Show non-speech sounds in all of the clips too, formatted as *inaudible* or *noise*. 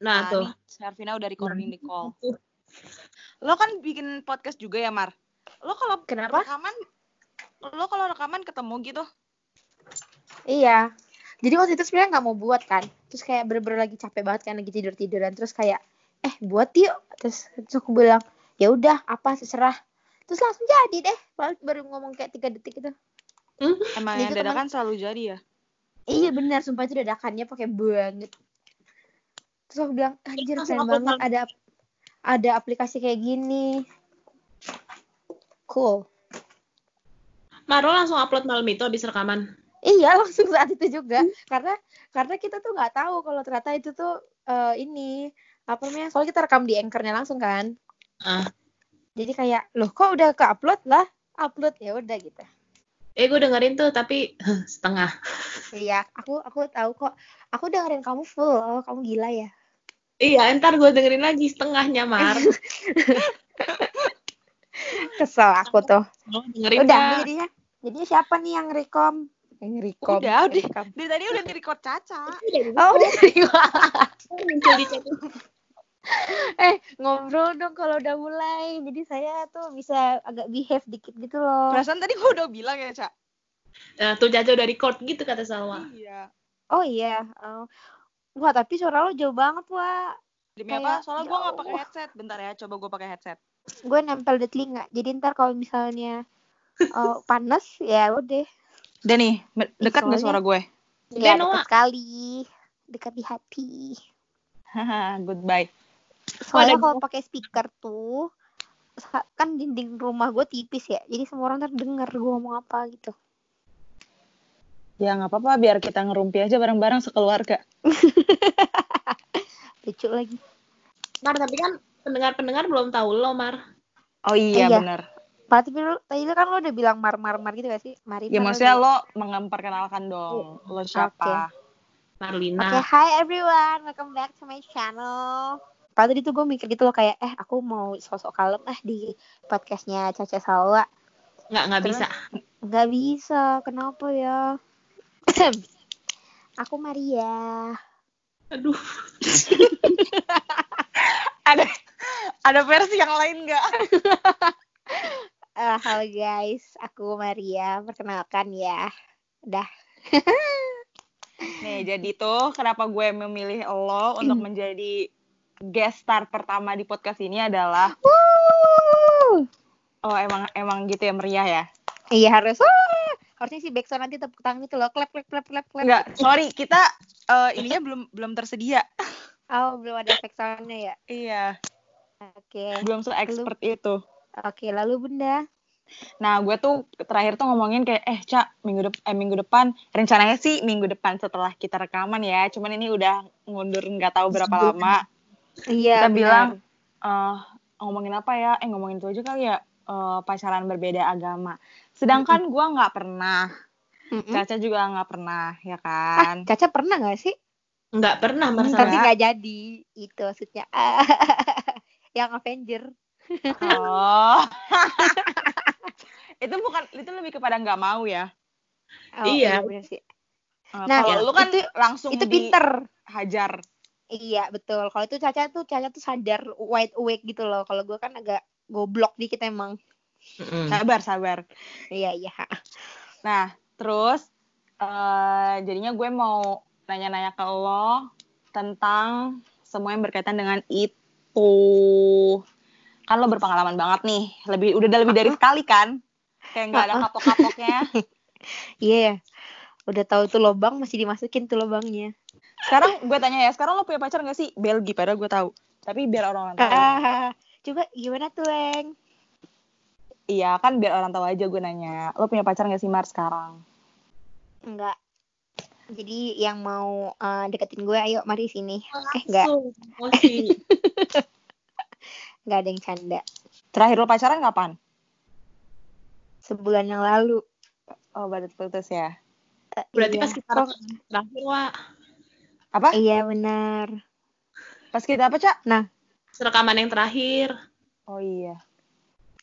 Nah, tuh. nih, Servina udah recording di call. Lo kan bikin podcast juga ya, Mar? Lo kalau Kenapa? rekaman lo kalau rekaman ketemu gitu? Iya. Jadi waktu itu sebenarnya nggak mau buat kan. Terus kayak bener-bener lagi capek banget kan lagi tidur tiduran. Terus kayak eh buat yuk. Terus, terus aku bilang ya udah apa terserah. Terus langsung jadi deh. Baru, baru ngomong kayak tiga detik itu. Emang Itu yang dadakan selalu jadi ya? Iya benar. Sumpah itu dadakannya pakai banget. Terus aku bilang anjir keren banget ada ada aplikasi kayak gini. Cool. Maro langsung upload malam itu habis rekaman. Iya *laughs* langsung saat itu juga karena karena kita tuh nggak tahu kalau ternyata itu tuh eh, ini apa namanya soalnya kita rekam di anchornya langsung kan Ah. jadi kayak loh kok udah ke upload lah upload ya udah gitu Eh, gue dengerin tuh, tapi *laughs* setengah. iya aku aku tahu kok aku dengerin kamu full oh kamu gila ya Iya, ntar gue dengerin lagi setengahnya, Mar. *laughs* kesel aku tuh dengerin udah jadinya jadinya siapa nih yang rekom yang rekom Udah, udah. Rekam. Dari tadi udah di-record Caca. *laughs* oh udah chat. *laughs* eh ngobrol dong kalau udah mulai jadi saya tuh bisa agak behave dikit gitu loh Perasaan tadi gue udah bilang ya, Ca? Nah, tuh Caca udah record gitu kata Salwa. Iya. Oh iya. Oh. Wah, tapi suara lo jauh banget, Wah. Demi Kayak apa? Soalnya gue nggak pakai jauh. headset. Bentar ya, coba gue pakai headset. Gue nempel di telinga. Jadi ntar kalau misalnya oh, *laughs* panas, ya udah. Udah nih, dekat nggak Soalnya- suara gue? Ya, Noah. dekat sekali. Dekat di hati. Haha, Goodbye. Soalnya kalau pakai speaker tuh, kan dinding rumah gue tipis ya. Jadi semua orang ntar denger gue ngomong apa gitu. Ya nggak apa-apa, biar kita ngerumpi aja bareng-bareng sekeluarga. *laughs* Lucu lagi. Mar, tapi kan pendengar-pendengar belum tahu lo, Mar. Oh iya, Iya. bener. Pak, tapi lu, tadi kan lo udah bilang mar-mar-mar gitu gak sih? Mari Ya maksudnya lo memperkenalkan dong, lo siapa? Marlina. Oke, hi everyone, welcome back to my channel. Padahal tadi tuh gue mikir gitu loh kayak, eh aku mau sosok kalem ah di podcastnya Caca Salwa. Nggak, nggak Terus? bisa. Nggak bisa, kenapa ya? *laughs* aku Maria. Aduh. *laughs* Ada ada versi yang lain nggak? Eh, halo guys, aku Maria. Perkenalkan ya. Udah. Nih, jadi tuh kenapa gue memilih lo untuk menjadi guest star pertama di podcast ini adalah Wuh. oh emang emang gitu ya meriah ya? Iya harus. Wah, harusnya sih backsound nanti tepuk tangan itu loh. Klap, klap, klap, klap, klap. Enggak, sorry kita eh, ininya belum belum tersedia. Oh, belum ada efek soundnya ya. Iya, Oke. belum se expert itu. Oke, lalu Bunda. Nah, gue tuh terakhir tuh ngomongin kayak, eh, Cak, minggu, dep eh, minggu depan, rencananya sih minggu depan setelah kita rekaman ya, cuman ini udah ngundur nggak tahu berapa Sebelum. lama. Iya, kita benar. bilang, eh ngomongin apa ya? Eh, ngomongin itu aja kali ya, eh, pacaran berbeda agama. Sedangkan gue nggak pernah, Mm-mm. Caca juga nggak pernah, ya Ah, kan? Caca pernah gak sih? Nggak pernah. Enggak. sama- Tapi nggak jadi. Itu maksudnya. *laughs* yang Avenger. Oh. *laughs* itu bukan, itu lebih kepada nggak mau ya. Oh, Iya. bener sih. Eh, Nah, kalau lu kan itu- langsung Itu pinter. dihajar. Iya, betul. Kalau itu Caca tuh Caca tuh sadar wide awake gitu loh. Kalau gue kan agak goblok dikit emang. Mm-mm. Sabar, sabar. Iya, iya. Nah, terus eh jadinya gue mau nanya-nanya ke lo tentang semua yang berkaitan dengan itu. Kan lo berpengalaman banget nih. Lebih udah lebih dari sekali kan? Kayak nggak ada kapok-kapoknya. *laughs* Iya. Udah tahu tuh lobang masih dimasukin tuh lobangnya. Sekarang gue tanya ya, sekarang lo punya pacar gak sih? Belgi, padahal gue tahu. Tapi biar orang-orang tahu. Ah, coba gimana tuh, Eng? Iya, kan biar orang tahu aja gue nanya. Lo punya pacar gak sih, Mar, sekarang? Enggak. Jadi yang mau eh, deketin gue, ayo mari sini. Eh, enggak. Langsung, emosi. Enggak ada yang canda. Terakhir lo pacaran kapan? Sebulan yang lalu. Oh, baru putus ya. Eh, Berarti iya. pas kita rekaman terakhir, Wak. Apa? Iya, benar. Pas kita apa, Cak? Rekaman yang terakhir. Oh iya.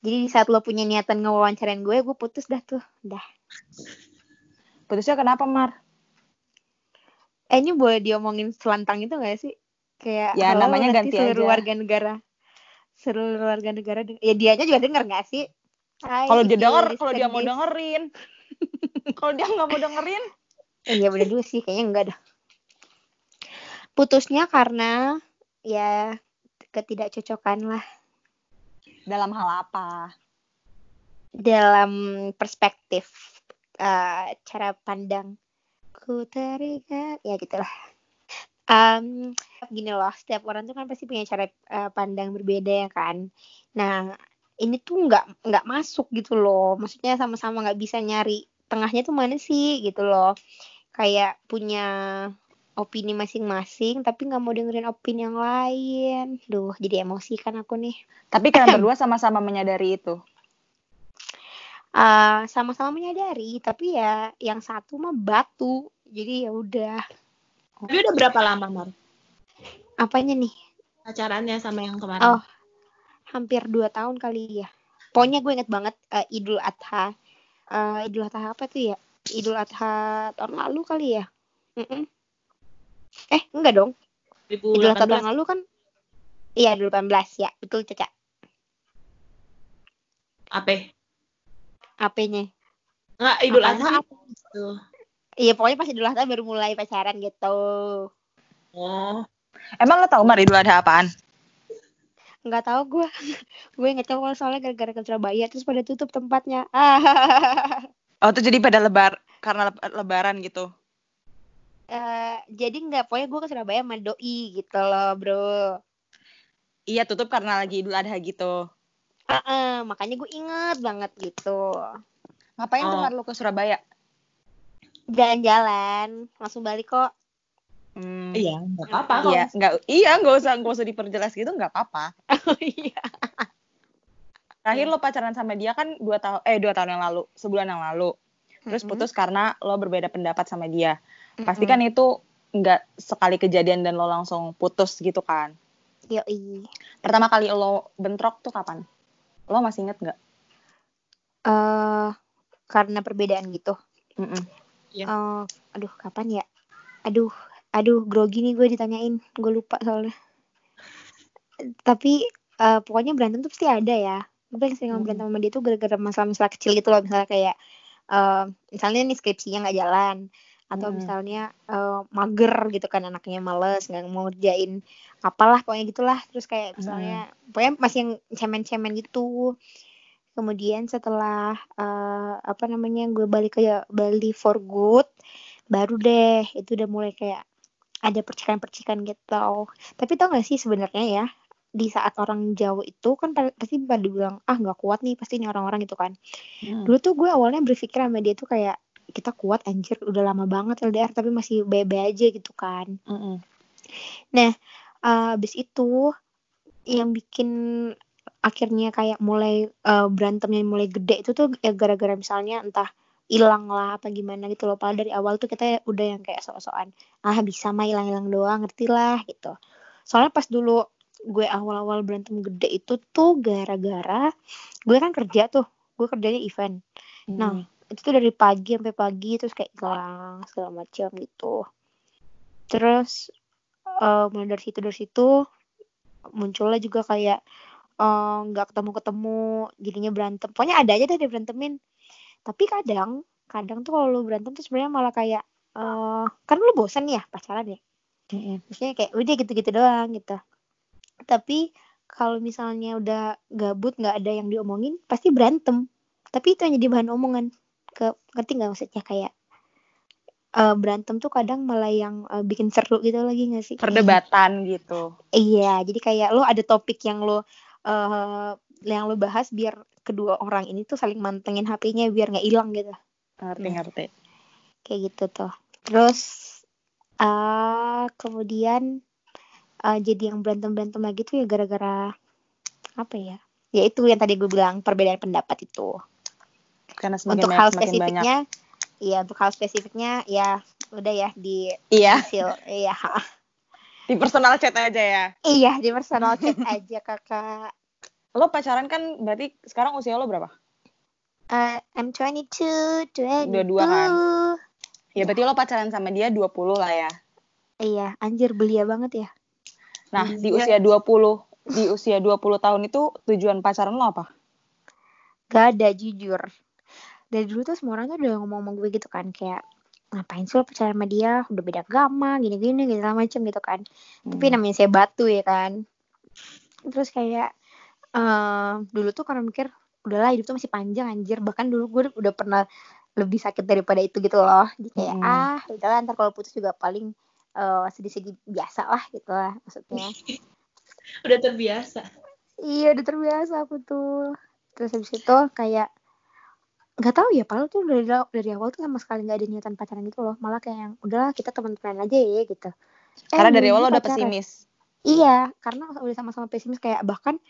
Jadi di saat lo punya niatan ngewawancarain gue, gue putus dah tuh. Dah. Putusnya kenapa, Mar? Eh, ini boleh diomongin selantang itu gak sih? kayak Ya, halo, namanya ganti seluruh aja. warga negara seluruh warga negara ya dianya juga denger gak sih Kalau dia denger, kalau dia mau dengerin. *laughs* kalau dia nggak mau dengerin, Eh, Iya bener juga sih, kayaknya enggak dah. Putusnya karena ya ketidakcocokan lah dalam hal apa? dalam perspektif eh, cara pandang ku teringat ya gitulah. Em, gini loh, setiap orang tuh kan pasti punya cara eh, pandang berbeda ya kan. Nah, ini tuh nggak nggak masuk gitu loh. Maksudnya sama-sama nggak bisa nyari tengahnya tuh mana sih gitu loh. Kayak punya opini masing-masing, tapi nggak mau dengerin opini yang lain. Duh, jadi emosi kan aku nih. Tapi kalian berdua sama-sama menyadari itu. Eh, sama-sama menyadari, tapi ya yang satu mah batu. Jadi ya udah. Tapi udah berapa lama, Mar? Apanya nih? Pacarannya sama yang kemarin? Oh, hampir dua tahun kali ya. Pokoknya gue inget banget eh, Idul Adha. Eh, Idul Adha apa tuh ya? Idul Adha tahun lalu kali ya? Mm-mm. Eh, enggak dong. Idul Adha 2018. tahun lalu kan? Iya, 2018 ya. Betul, Caca. Apa? AP-nya. Enggak, Idul Apanya Adha. Iya, pokoknya pas Idul Adha baru mulai pacaran gitu. Oh, Emang lo tau Mar Idul Adha apaan? Nggak tahu gue. *laughs* gue ingetnya kalau soalnya gara-gara ke Surabaya terus pada tutup tempatnya. Ah. *laughs* Oh tuh jadi pada lebar karena leb- lebaran gitu. Eh, jadi nggak pokoknya gue ke Surabaya sama doi gitu loh bro Iya tutup karena lagi Idul Adha gitu. Heeh, makanya gue inget banget gitu Ngapain tuh Oh. Lo ke Surabaya? jalan-jalan langsung balik kok Hmm, iya, enggak apa-apa. Iya, nggak iya nggak usah nggak usah diperjelas gitu nggak apa-apa. *laughs* oh iya Terakhir lo pacaran sama dia kan dua tahun eh dua tahun yang lalu, sebulan yang lalu. Terus putus karena lo berbeda pendapat sama dia. Pasti Mm-mm. kan itu nggak sekali kejadian dan lo langsung putus gitu kan. Yoi. Pertama kali lo bentrok tuh kapan? Lo masih inget nggak? eh karena perbedaan gitu Mm-mm. Iya. Eh, aduh kapan ya aduh aduh grogi nih gue ditanyain gue lupa soalnya tapi eh, pokoknya berantem tuh pasti ada ya gue paling sering berantem sama dia tuh gara-gara masalah-masalah kecil gitu loh misalnya kayak eh, misalnya nih skripsinya nggak jalan atau Hmm. misalnya eh, mager gitu kan anaknya males nggak mau ngerjain apalah pokoknya gitulah. Terus kayak misalnya pokoknya masih yang cemen-cemen gitu. Kemudian setelah eh, apa namanya gue balik ke Bali for good baru deh itu udah mulai kayak ada percikan-percikan gitu. Tapi tau gak sih sebenarnya ya di saat orang jauh itu kan pa- pasti pada bilang ah nggak kuat nih pasti ini orang-orang gitu kan. Hmm. dulu tuh gue awalnya berpikir sama dia tuh kayak kita kuat anjir udah lama banget LDR tapi masih bebe aja gitu kan Mm-mm. Eh, abis itu yang bikin akhirnya kayak mulai eh, berantemnya mulai gede itu tuh ya gara-gara misalnya entah hilang lah apa gimana gitu loh. Padahal dari awal tuh kita udah yang kayak sok-sokan ah bisa mah hilang-hilang doang ngerti lah gitu. Soalnya pas dulu gue awal-awal berantem gede itu tuh gara-gara gue kan kerja tuh gue kerjanya event. Nah, itu tuh dari pagi sampai pagi terus kayak hilang segala macam gitu. Terus eh, mulai dari situ dari situ munculnya juga kayak eh, nggak ketemu ketemu jadinya berantem. Pokoknya ada aja deh dia berantemin. Tapi kadang kadang tuh kalau lu berantem tuh sebenarnya malah kayak eh kan lu bosan ya pacaran ya. Maksudnya kayak udah gitu-gitu doang gitu. Tapi kalau misalnya udah gabut nggak ada yang diomongin pasti berantem. Tapi itu yang jadi bahan omongan ke ngerti nggak maksudnya? Kayak eh, berantem tuh kadang malah yang eh, bikin seru gitu lagi nggak sih? Perdebatan gitu. iya jadi kayak lo ada topik yang lo eh yang lo bahas biar kedua orang ini tuh saling mantengin HP-nya biar nggak hilang gitu. Ngerti-ngerti. kayak gitu tuh. Terus eh kemudian eh, jadi yang berantem berantem lagi tuh ya gara-gara apa ya? Ya itu yang tadi gue bilang perbedaan pendapat itu Karena semakin untuk banyak hal semakin banyak. spesifiknya iya untuk hal spesifiknya ya udah ya di Iya, hasil iya di personal chat aja ya. iya di personal chat *laughs* aja kakak Lo pacaran kan berarti sekarang usia lo berapa? Eh, I'm 22 22 Dua-dua kan? Ya berarti lo pacaran sama dia 20 lah ya. iya anjir belia banget ya Nah, di usia 20 di usia 20 tahun itu tujuan pacaran lo apa? Gak ada jujur. Dari dulu tuh semua orang tuh udah ngomong sama gue gitu kan kayak ngapain sih lo pacaran sama dia? Udah beda agama gini-gini gitu macem gitu kan. Tapi Hmm. namanya saya batu ya kan. Terus kayak eh dulu tuh karena mikir udahlah hidup tuh masih panjang anjir. Bahkan dulu gue udah pernah lebih sakit daripada itu gitu loh. Jadi kayak Mm. ah udahlah ntar kalau putus juga paling eh, sedih-sedih biasa lah gitu lah maksudnya. *laughs* Udah terbiasa. iya udah terbiasa aku tuh. Terus habis itu kayak nggak tahu ya padahal tuh dari dari awal tuh sama sekali nggak ada niatan pacaran gitu loh malah kayak yang udahlah kita teman-teman aja ya gitu Eh, Karena dari ujung-ujungnya awal udah pesimis. Iya, karena udah sama-sama pesimis kayak bahkan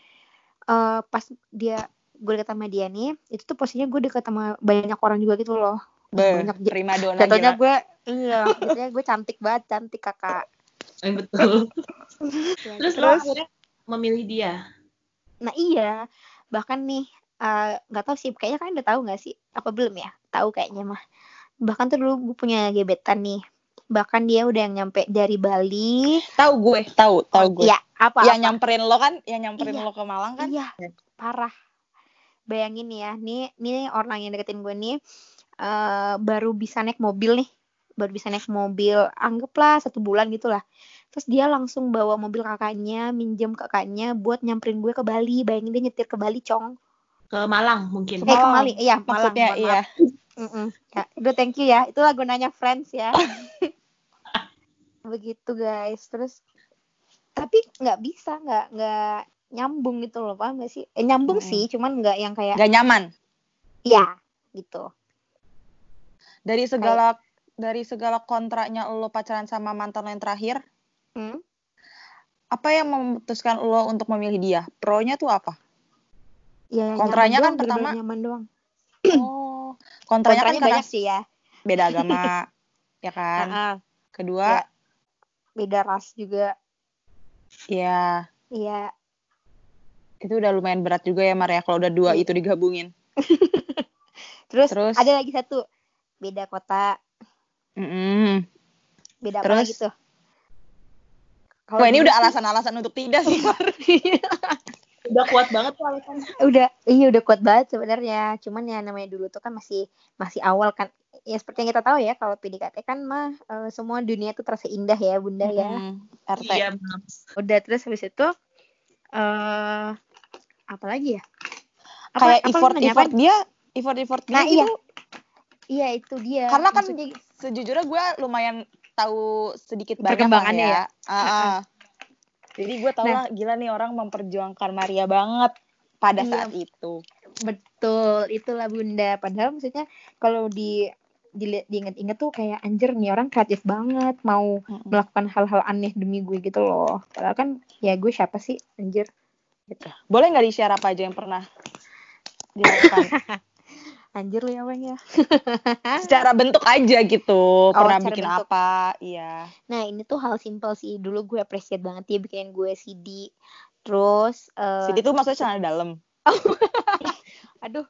eh, pas dia gue deket sama dia nih, itu tuh posisinya gue deket sama banyak orang juga gitu loh. Be, Banyak prima dona Jatuhnya gila. gue iya, jatuhnya gue cantik banget, cantik kakak. Eh, betul. *laughs* Ya, Terus gitu. lo akhirnya memilih dia. Nah iya, bahkan nih eh, nggak tahu sih, kayaknya kalian udah tahu nggak sih? Apa belum ya? Tahu kayaknya mah. Bahkan tuh dulu gue punya gebetan nih. Bahkan dia udah yang nyampe dari Bali. Tahu gue, tahu, tahu gue. Iya, apa? yang nyamperin lo kan, yang nyamperin Iya. lo ke Malang kan? Iya, parah. Bayangin ya, nih, nih orang yang deketin gue nih eh baru bisa naik mobil nih, baru bisa naik mobil, anggaplah satu bulan gitu lah. Terus dia langsung bawa mobil kakaknya, minjem kakaknya buat nyamperin gue ke Bali. Bayangin dia nyetir ke Bali, cong. Ke Malang mungkin. Eh, ke Malang. Bali, iya, Malang. Maksudnya iya. maaf. Mm-mm. Ya, udah thank you ya. Itulah gunanya friends ya. *laughs* Begitu guys. Terus tapi nggak bisa, nggak nggak nyambung gitu loh, paham gak sih? Eh, nyambung Mm-mm. sih, cuman nggak yang kayak Gak nyaman. ya gitu. Dari segala dari segala kontraknya lo pacaran sama mantan lo yang terakhir, Hmm? apa yang memutuskan lo untuk memilih dia? Pro-nya tuh apa? Ya, Kontranya kan doang, pertama- nyaman doang. Oh, *clears throat* kontranya, Kontranya kan banyak sih ya. beda *laughs* agama, ya kan? Kedua, beda ras juga. ya Iya. itu udah lumayan berat juga ya Mar ya kalau udah dua Iya. itu digabungin. *laughs* Terus, Terus? ada lagi satu, beda kota, Mm-mm. beda apa Terus? lagi tuh? Kalau Wah ini udah alasan-alasan untuk tidak sih. *laughs* Udah kuat banget tuh alasannya. udah iya udah kuat banget sebenarnya cuman ya namanya dulu tuh kan masih masih awal kan ya seperti yang kita tahu ya kalau PDKT kan mah eh, semua dunia tuh terasa indah ya bunda ya Mm, RT. Iya, udah terus habis itu eh apa lagi ya Apa- Kayak apa effort effort apa? dia, effort effort dia Nah, iya. gitu. iya itu dia Karena kan Maksudnya- sejujurnya gue lumayan tahu sedikit banyak Perkembangannya ya. ya. Ah, ah. Jadi gue tau Nah. lah gila nih orang memperjuangkan Maria banget pada Iya. saat itu. betul itulah bunda padahal maksudnya kalau di dilihat diinget-inget tuh kayak anjir nih orang kreatif banget mau Mm-mm. melakukan hal-hal aneh demi gue gitu loh padahal kan ya gue siapa sih anjir gitu Boleh nggak di-share apa aja yang pernah dilakukan? *laughs* anjir lu ya Weng ya *laughs* Secara bentuk aja gitu. pernah Oh, secara bikin bentuk. apa? Iya. Nah ini tuh hal simpel sih. Dulu gue appreciate banget dia bikinin gue CD. Terus, eh, Jadi itu maksudnya celana dalam. *laughs* aduh,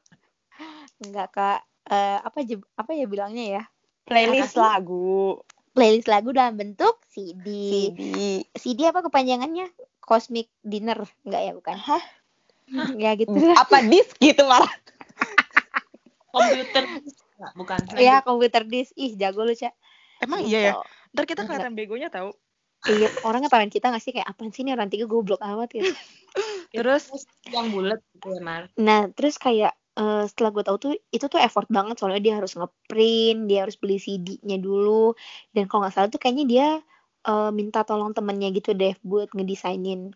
enggak kak. Eh, apa apa ya bilangnya ya? Playlist sih? lagu. Playlist lagu dalam bentuk CD. CD. CD apa kepanjangannya? Cosmic Dinner, enggak ya bukan? Hah? *laughs* Ya gitu. Apa disk gitu malah. Komputer. Nggak, bukan. Ya komputer disk. Ih jago lu cak. Emang Gitu. iya ya? Ntar kita Enggak. kelihatan begonya tahu. Iya, orang ngetawain kita gak sih kayak apaan sih nih orang tiga goblok amat *laughs* gitu. Terus yang bulat gitu ya, Mar. Nah, terus kayak eh, setelah gue tahu tuh itu tuh effort banget soalnya dia harus ngeprint, dia harus beli CD-nya dulu dan kalau nggak salah tuh kayaknya dia eh, minta tolong temennya gitu deh buat ngedesainin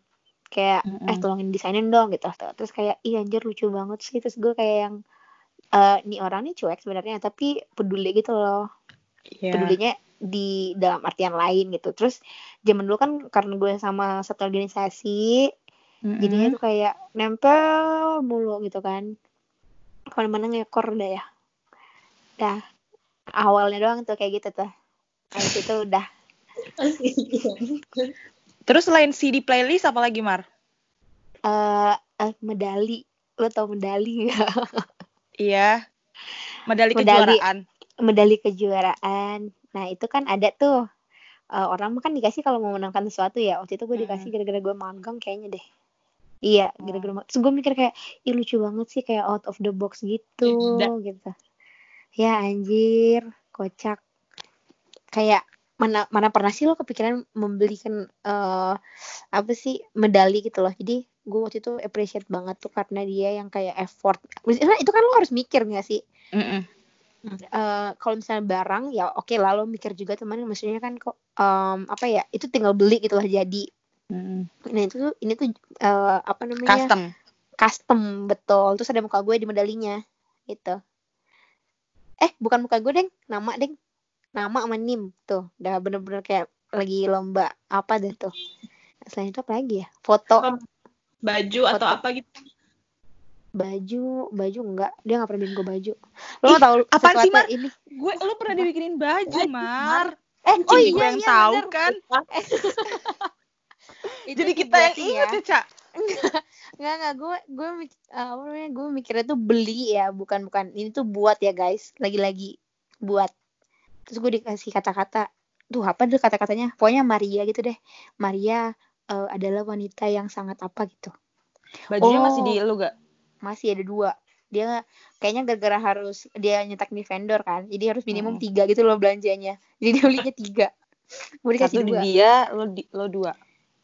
kayak eh Mm-mm. tolongin desainin dong gitu. Terus kayak iya anjir lucu banget sih terus gue kayak yang eh nih orang nih cuek sebenarnya tapi peduli gitu loh. Iya. Pedulinya di dalam artian lain gitu. Terus zaman dulu kan karena gue sama satu organisasi Mm-mm. jadinya tuh kayak nempel mulu gitu kan ke mana-mana ngekor udah ya dah awalnya doang tuh kayak gitu tuh habis itu *laughs* udah Terus selain CD playlist apa lagi Mar? eh eh, medali lo tau medali nggak *laughs* Iya. Medali Medali. kejuaraan. medali kejuaraan nah itu kan ada tuh eh, orang kan dikasih kalau mau menangkan sesuatu ya waktu itu gue dikasih gara-gara gue magang kayaknya deh iya Oh. gara-gara ma- terus gue mikir kayak ih lucu banget sih kayak out of the box gitu Beda. gitu ya anjir kocak kayak mana mana pernah sih lo kepikiran membelikan eh apa sih medali gitu loh jadi gue waktu itu appreciate banget tuh karena dia yang kayak effort. Maksudnya itu kan lo harus mikir gak sih? Mm-mm. eh kalau misalnya barang ya oke lah lo mikir juga teman maksudnya kan kok em, apa ya itu tinggal beli gitu lah jadi. Mm-mm. nah itu tuh ini tuh eh, apa namanya? Custom. custom betul. Terus ada muka gue di medalinya gitu. Eh bukan muka gue deng. Nama deng. Nama sama nim tuh. Udah bener-bener kayak lagi lomba apa deh tuh. Selain itu apa lagi ya? Foto baju atau Foto. apa gitu baju baju enggak dia nggak pernah bikin gue baju lo mau tahu apaan sih, Mar? ini Gue lu pernah dibikinin baju, Mar. eh oh iya gue yang iya tahu bener. kan. *laughs* Itu Jadi kita yang berarti ingat ya, Cak. *laughs* Nggak, nggak, gue gue eh, apa namanya gue mikirnya tuh beli ya, bukan bukan ini tuh buat ya guys, lagi-lagi buat. Terus gue dikasih kata-kata, tuh apa deh kata-katanya? Pokoknya Maria gitu deh. Maria eh, adalah wanita yang sangat apa gitu. Bajunya Oh. masih di lu gak? Masih ada dua. Dia kayaknya gara-gara harus dia nyetak di vendor kan, jadi harus minimum Hmm. tiga gitu loh belanjanya. Jadi dia belinya tiga. Gue dikasih Satu di dia, lo di lo dua.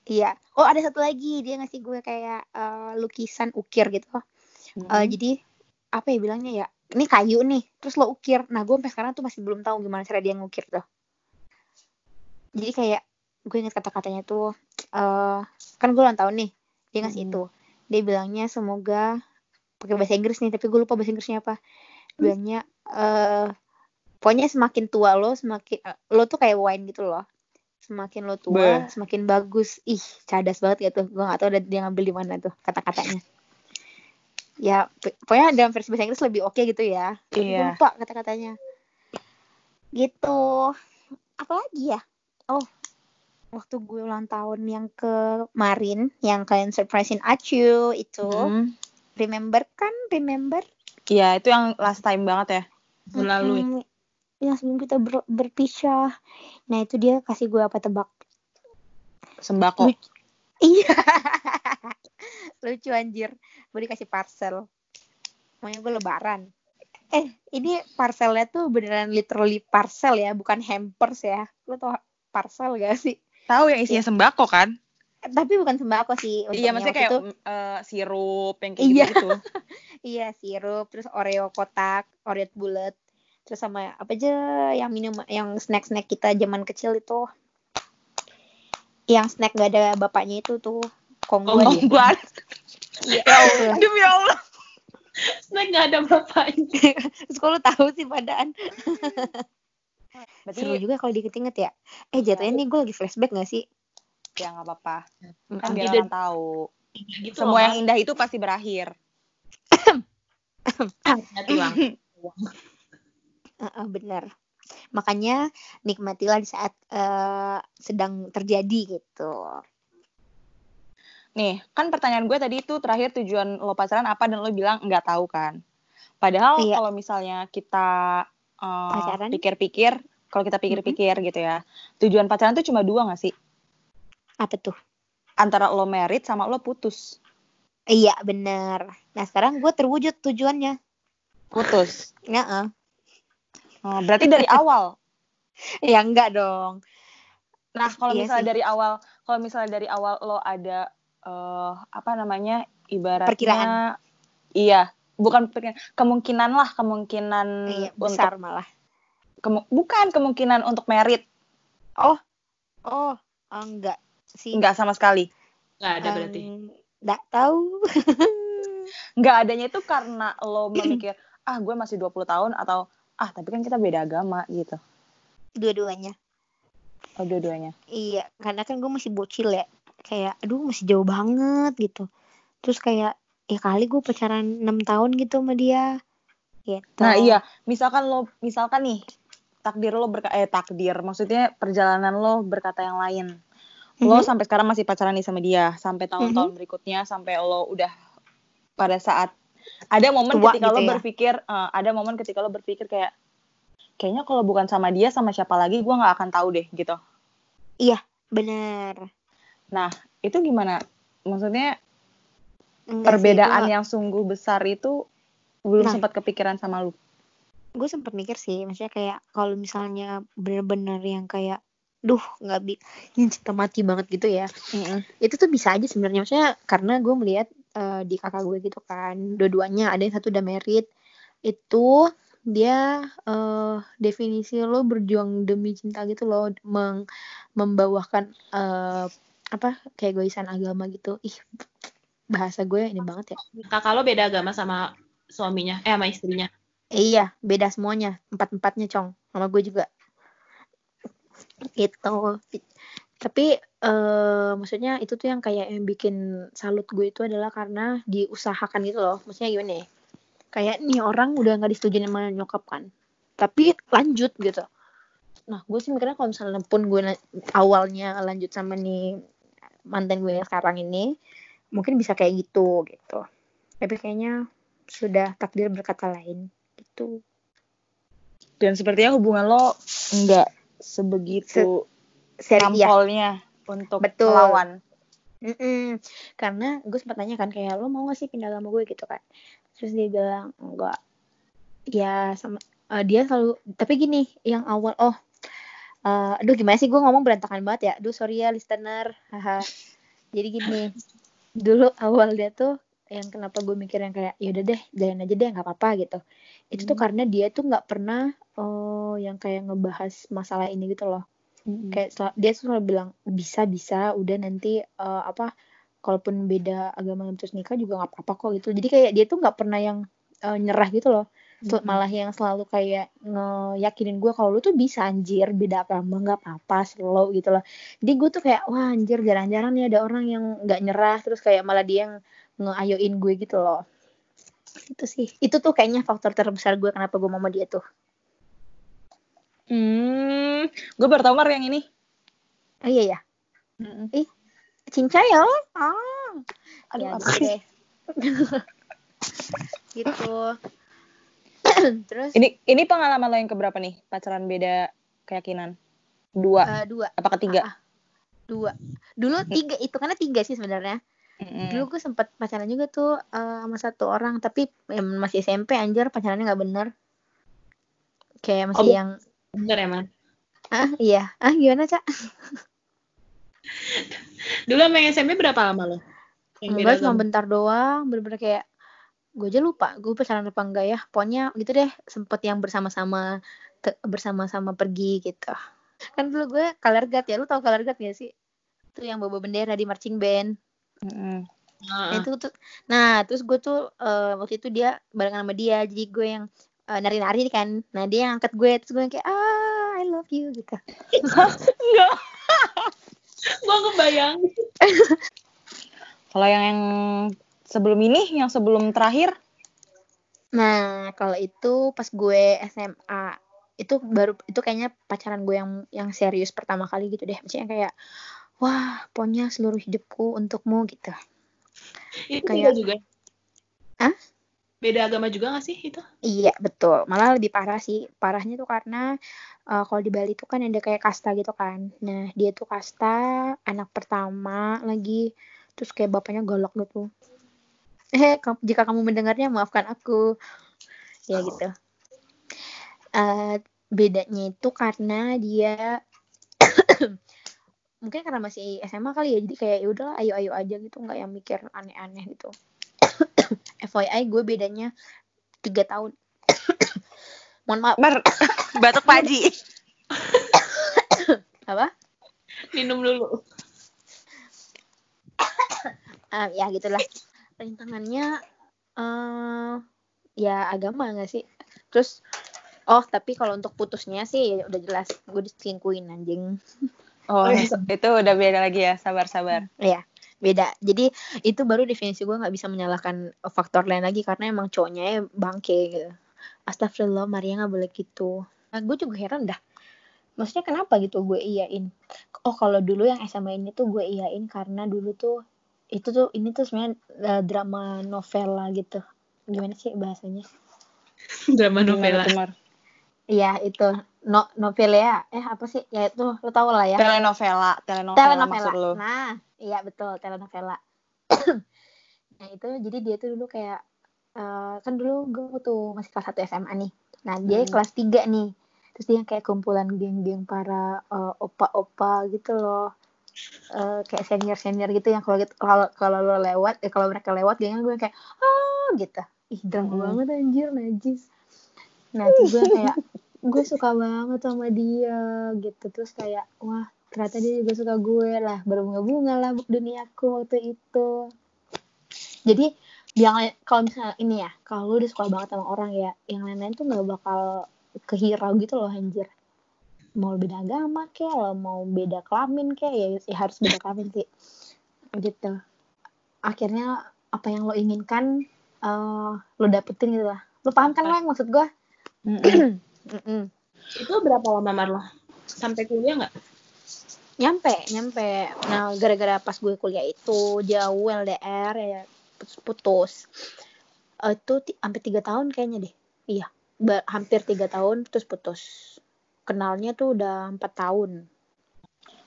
Iya. Oh ada satu lagi dia ngasih gue kayak eh, lukisan ukir gitu. Eh, Mm-mm. jadi apa ya bilangnya ya ini kayu nih terus lo ukir nah gue sampai sekarang tuh masih belum tahu gimana cara dia ngukir tuh jadi kayak gue inget kata-katanya tuh eh kan gue ulang tahun nih dia ngasih Mm. itu. Dia bilangnya semoga pakai bahasa Inggris nih tapi gue lupa bahasa Inggrisnya apa. Bilangnya eh pokoknya semakin tua lo semakin eh, lo tuh kayak wine gitu loh. Semakin lo tua Beh. semakin bagus. Ih cadas banget gitu. Gue gak tahu ada dia ngambil di mana tuh kata-katanya. Ya pokoknya dalam versi bahasa Inggris lebih oke gitu ya. Iya. lupa kata-katanya. Gitu. Apalagi ya? Oh waktu gue ulang tahun yang kemarin yang kalian surprisein Acu itu Mm. remember kan remember Iya, itu yang last time banget ya. lalu ya. Mm-mm. yang sebelum kita ber- berpisah nah itu dia kasih gue apa tebak Sembako. Lucu. *laughs* iya lucu anjir gue dikasih parcel Pokoknya gue lebaran eh ini parcelnya tuh beneran literally parcel ya bukan hampers ya lo tau parcel gak sih Tahu yang isinya sembako kan? Eh, tapi bukan sembako sih Iya, maksudnya kayak itu, eh, sirup yang kayak Iya. gitu. *laughs* iya sirup terus oreo kotak oreo bulat terus sama apa aja yang minum yang snack snack kita zaman kecil itu yang snack gak ada bapaknya itu tuh kongguan Oh, *laughs* ya. Iya, itulah. Demi Allah. Snack nggak ada bapaknya. *laughs* Terus lu tahu sih padaan Berarti seru juga kalau diinget-inget ya. Eh jatuhnya nih gue lagi flashback gak sih? ya nggak apa-apa. Kan biar Ide- orang tahu. Gitu Semua loh, yang indah itu pasti berakhir. Bang. *laughs* Heeh, bener. Makanya nikmatilah di saat eh, sedang terjadi gitu. Nih, kan pertanyaan gue tadi itu terakhir tujuan lo pacaran apa dan lo bilang nggak tahu kan. Padahal Iya. kalau misalnya kita eh, pikir-pikir, kalau kita pikir-pikir gitu ya, tujuan pacaran tuh cuma dua nggak sih? Apa tuh? Antara lo merit sama lo putus. Iya bener. Nah sekarang gue terwujud tujuannya. Putus. Nggak, Oh, berarti dari *laughs* awal. ya enggak dong. Nah, kalau Iya misalnya sih. dari awal, kalau misalnya dari awal lo ada eh apa namanya? ibaratnya Perkiraan. Iya, bukan kemungkinan lah, kemungkinan Iya untuk besar malah. kemu- bukan kemungkinan untuk merit, Oh enggak sih. enggak sama sekali. Nggak ada berarti. Em, Nggak tahu. *laughs* Enggak adanya itu karena lo *clears throat* memikir, ah gue masih 20 tahun atau ah tapi kan kita beda agama gitu. Dua-duanya. Oh, dua-duanya. Iya, karena kan gue masih bocil ya. Kayak, aduh masih jauh banget gitu. Terus kayak, ya kali gue pacaran 6 tahun gitu sama dia. Gitu. Nah, iya, misalkan lo misalkan nih takdir lo berka eh takdir, maksudnya perjalanan lo berkata yang lain. Lo Mhm. sampai sekarang masih pacaran nih sama dia, sampai tahun-tahun berikutnya sampai lo udah pada saat ada momen Tua ketika gitu lo ya. berpikir eh, ada momen ketika lo berpikir kayak kayaknya kalau bukan sama dia sama siapa lagi gue nggak akan tahu deh gitu. bener Nah, itu gimana? Maksudnya Enggak sih, perbedaan gua- yang sungguh besar itu belum Nah. sempat kepikiran sama lu. gue sempet mikir sih maksudnya kayak kalau misalnya bener-bener yang kayak duh nggak bi *laughs* yang cinta mati banget gitu ya itu tuh bisa aja sebenarnya maksudnya karena gue melihat eh, di kakak gue gitu kan dua-duanya ada yang satu udah married itu dia eh definisi lo berjuang demi cinta gitu loh meng membawakan eh apa kayak egoisan agama gitu ih bahasa gue ini banget ya Kakak lo beda agama sama suaminya, eh sama istrinya. Eh, iya, beda semuanya. Empat-empatnya, Cong. Sama gue juga. Gitu. Tapi eh maksudnya itu tuh yang kayak yang bikin salut gue itu adalah karena diusahakan gitu loh. Maksudnya gimana ya? Kayak nih orang udah nggak disetujuin sama nyokap kan. Tapi lanjut gitu. Nah, gue sih mikirnya kalau misalnya pun gue awalnya lanjut sama nih mantan gue yang sekarang ini, mungkin bisa kayak gitu gitu. Tapi kayaknya sudah takdir berkata lain gitu. Dan sepertinya hubungan lo nggak sebegitu nampolnya untuk Betul. melawan. Mm-mm. Karena gue sempat tanya kan kayak lo mau gak sih pindah agama gue gitu kan. Terus dia bilang enggak. Ya sama eh, dia selalu tapi gini yang awal oh eh, aduh gimana sih gue ngomong berantakan banget ya. Aduh sorry ya listener. Haha. Jadi gini. Dulu awal dia tuh yang kenapa gue mikir yang kayak yaudah deh jalan aja deh nggak apa-apa gitu. Itu tuh Hmm. karena dia tuh nggak pernah oh yang kayak ngebahas masalah ini gitu loh. Kayak sel- dia tuh selalu bilang bisa bisa udah nanti eh, apa kalaupun beda agama terus nikah juga nggak apa-apa kok gitu. Jadi kayak dia tuh nggak pernah yang eh, nyerah gitu loh Mm-mm. malah yang selalu kayak ngeyakinin gue kalau lu tuh bisa anjir beda agama nggak apa-apa slow gitu loh. Jadi gue tuh kayak wah anjir jarang-jarang nih ada orang yang nggak nyerah terus kayak malah dia yang ngeayoin gue gitu loh. Itu sih. Itu tuh kayaknya faktor terbesar gue kenapa gue mau sama dia tuh. Hmm, gue baru tau Mar yang ini. oh iya ya cincayong ah. Aduh, ya apa gitu sih? deh. *laughs* Gitu *clears throat* terus Ini ini pengalaman lo yang keberapa nih? Pacaran beda keyakinan? Dua eh, dua apa ketiga? Ah, ah. dua dulu tiga itu karena tiga sih sebenarnya Mm-mm. dulu gue sempet pacaran juga tuh eh, sama satu orang tapi em, masih SMP anjir pacarannya nggak bener kayak masih Oh, yang Bener ya, Man? ah iya ah gimana cak *laughs* Dulu sama yang SMP berapa lama lo? Yang enggak cuma bentar doang bener-bener kayak gue aja lupa gue pacaran apa enggak ya pokoknya gitu deh sempet yang bersama-sama bersama-sama pergi gitu kan dulu gue color guard ya lu tau color guard gak sih itu yang bawa bendera di marching band Mm-mm. Heeh. Nah, itu tuh nah terus gue tuh eh, waktu itu dia barengan sama dia jadi gue yang eh, nari-nari kan nah dia yang angkat gue terus gue yang kayak ah I love you gitu *laughs* Enggak. Gua kebayang. *laughs* Kalau yang, yang sebelum ini, yang sebelum terakhir, nah kalau itu pas gue SMA itu baru itu kayaknya pacaran gue yang yang serius pertama kali gitu deh maksudnya kayak wah pokoknya seluruh hidupku untukmu gitu Itu Kayak- beda juga. Hah? Beda agama juga gak sih itu? Iya betul, malah lebih parah sih. Parahnya tuh karena eh, kalau di Bali tuh kan ada kayak kasta gitu kan. Nah dia tuh kasta anak pertama lagi, terus kayak bapaknya galak gitu. *laughs* Eh jika kamu mendengarnya maafkan aku, ya gitu. Eh bedanya itu karena dia *coughs* mungkin karena masih SMA kali ya, jadi kayak ya udah ayo-ayo aja gitu, nggak yang mikir aneh-aneh gitu. *coughs* FYI gue bedanya tiga tahun. *coughs* Mohon maaf. Mar, batuk paji. Apa? Minum dulu. Ah, ya gitulah. Rintangannya eh ya agama gak sih? Terus oh tapi kalau untuk putusnya sih ya udah jelas gue diselingkuhin anjing. *laughs* Oh, itu udah beda lagi ya, sabar-sabar. Ya beda. Jadi itu baru definisi gue nggak bisa menyalahkan faktor lain lagi karena emang cowoknya ya bangke gitu. Astagfirullah Maria nggak boleh gitu. Nah, gue juga heran dah. Maksudnya kenapa gitu gue iyain? Oh kalau dulu yang SMA ini tuh gue iyain karena dulu tuh itu tuh ini tuh sebenarnya eh, drama novela gitu. Gimana sih bahasanya? *laughs* Drama novela. Iya itu. No novelia eh apa sih? Ya itu lo tau lah ya. Telenovela telenovela, maksud lu. Nah iya betul telenovela. *clears throat* Nah itu jadi dia tuh dulu kayak eh, kan dulu gue tuh masih kelas 1 SMA nih. Nah dia Hmm. kelas 3 nih. Terus dia kayak kumpulan geng-geng para eh, opa-opa gitu loh Eh, kayak senior-senior gitu yang kalau gitu- kalau kalau lo lewat eh kalau mereka lewat gengnya gue kayak ah gitu. Ih drama Hmm. banget anjir najis. Nah terus gue kayak *laughs* gue suka banget sama dia gitu. Terus kayak wah ternyata dia juga suka gue lah berbunga-bunga lah duniaku waktu itu. Jadi yang kalau misalnya ini ya kalau lu udah suka banget sama orang ya yang lain-lain tuh nggak bakal kehirau gitu loh anjir mau beda agama kayak lo mau beda kelamin kayak ya, ya harus beda *laughs* kelamin sih gitu akhirnya apa yang lo inginkan eh lo dapetin gitu lah lo paham kan lo yang maksud gue. Itu berapa lama Marlo? Sampai kuliah nggak? nyampe nyampe nah gara-gara pas gue kuliah itu jauh LDR ya putus, putus. Eh, itu hampir tiga tahun kayaknya deh iya hampir tiga tahun terus putus kenalnya tuh udah empat tahun.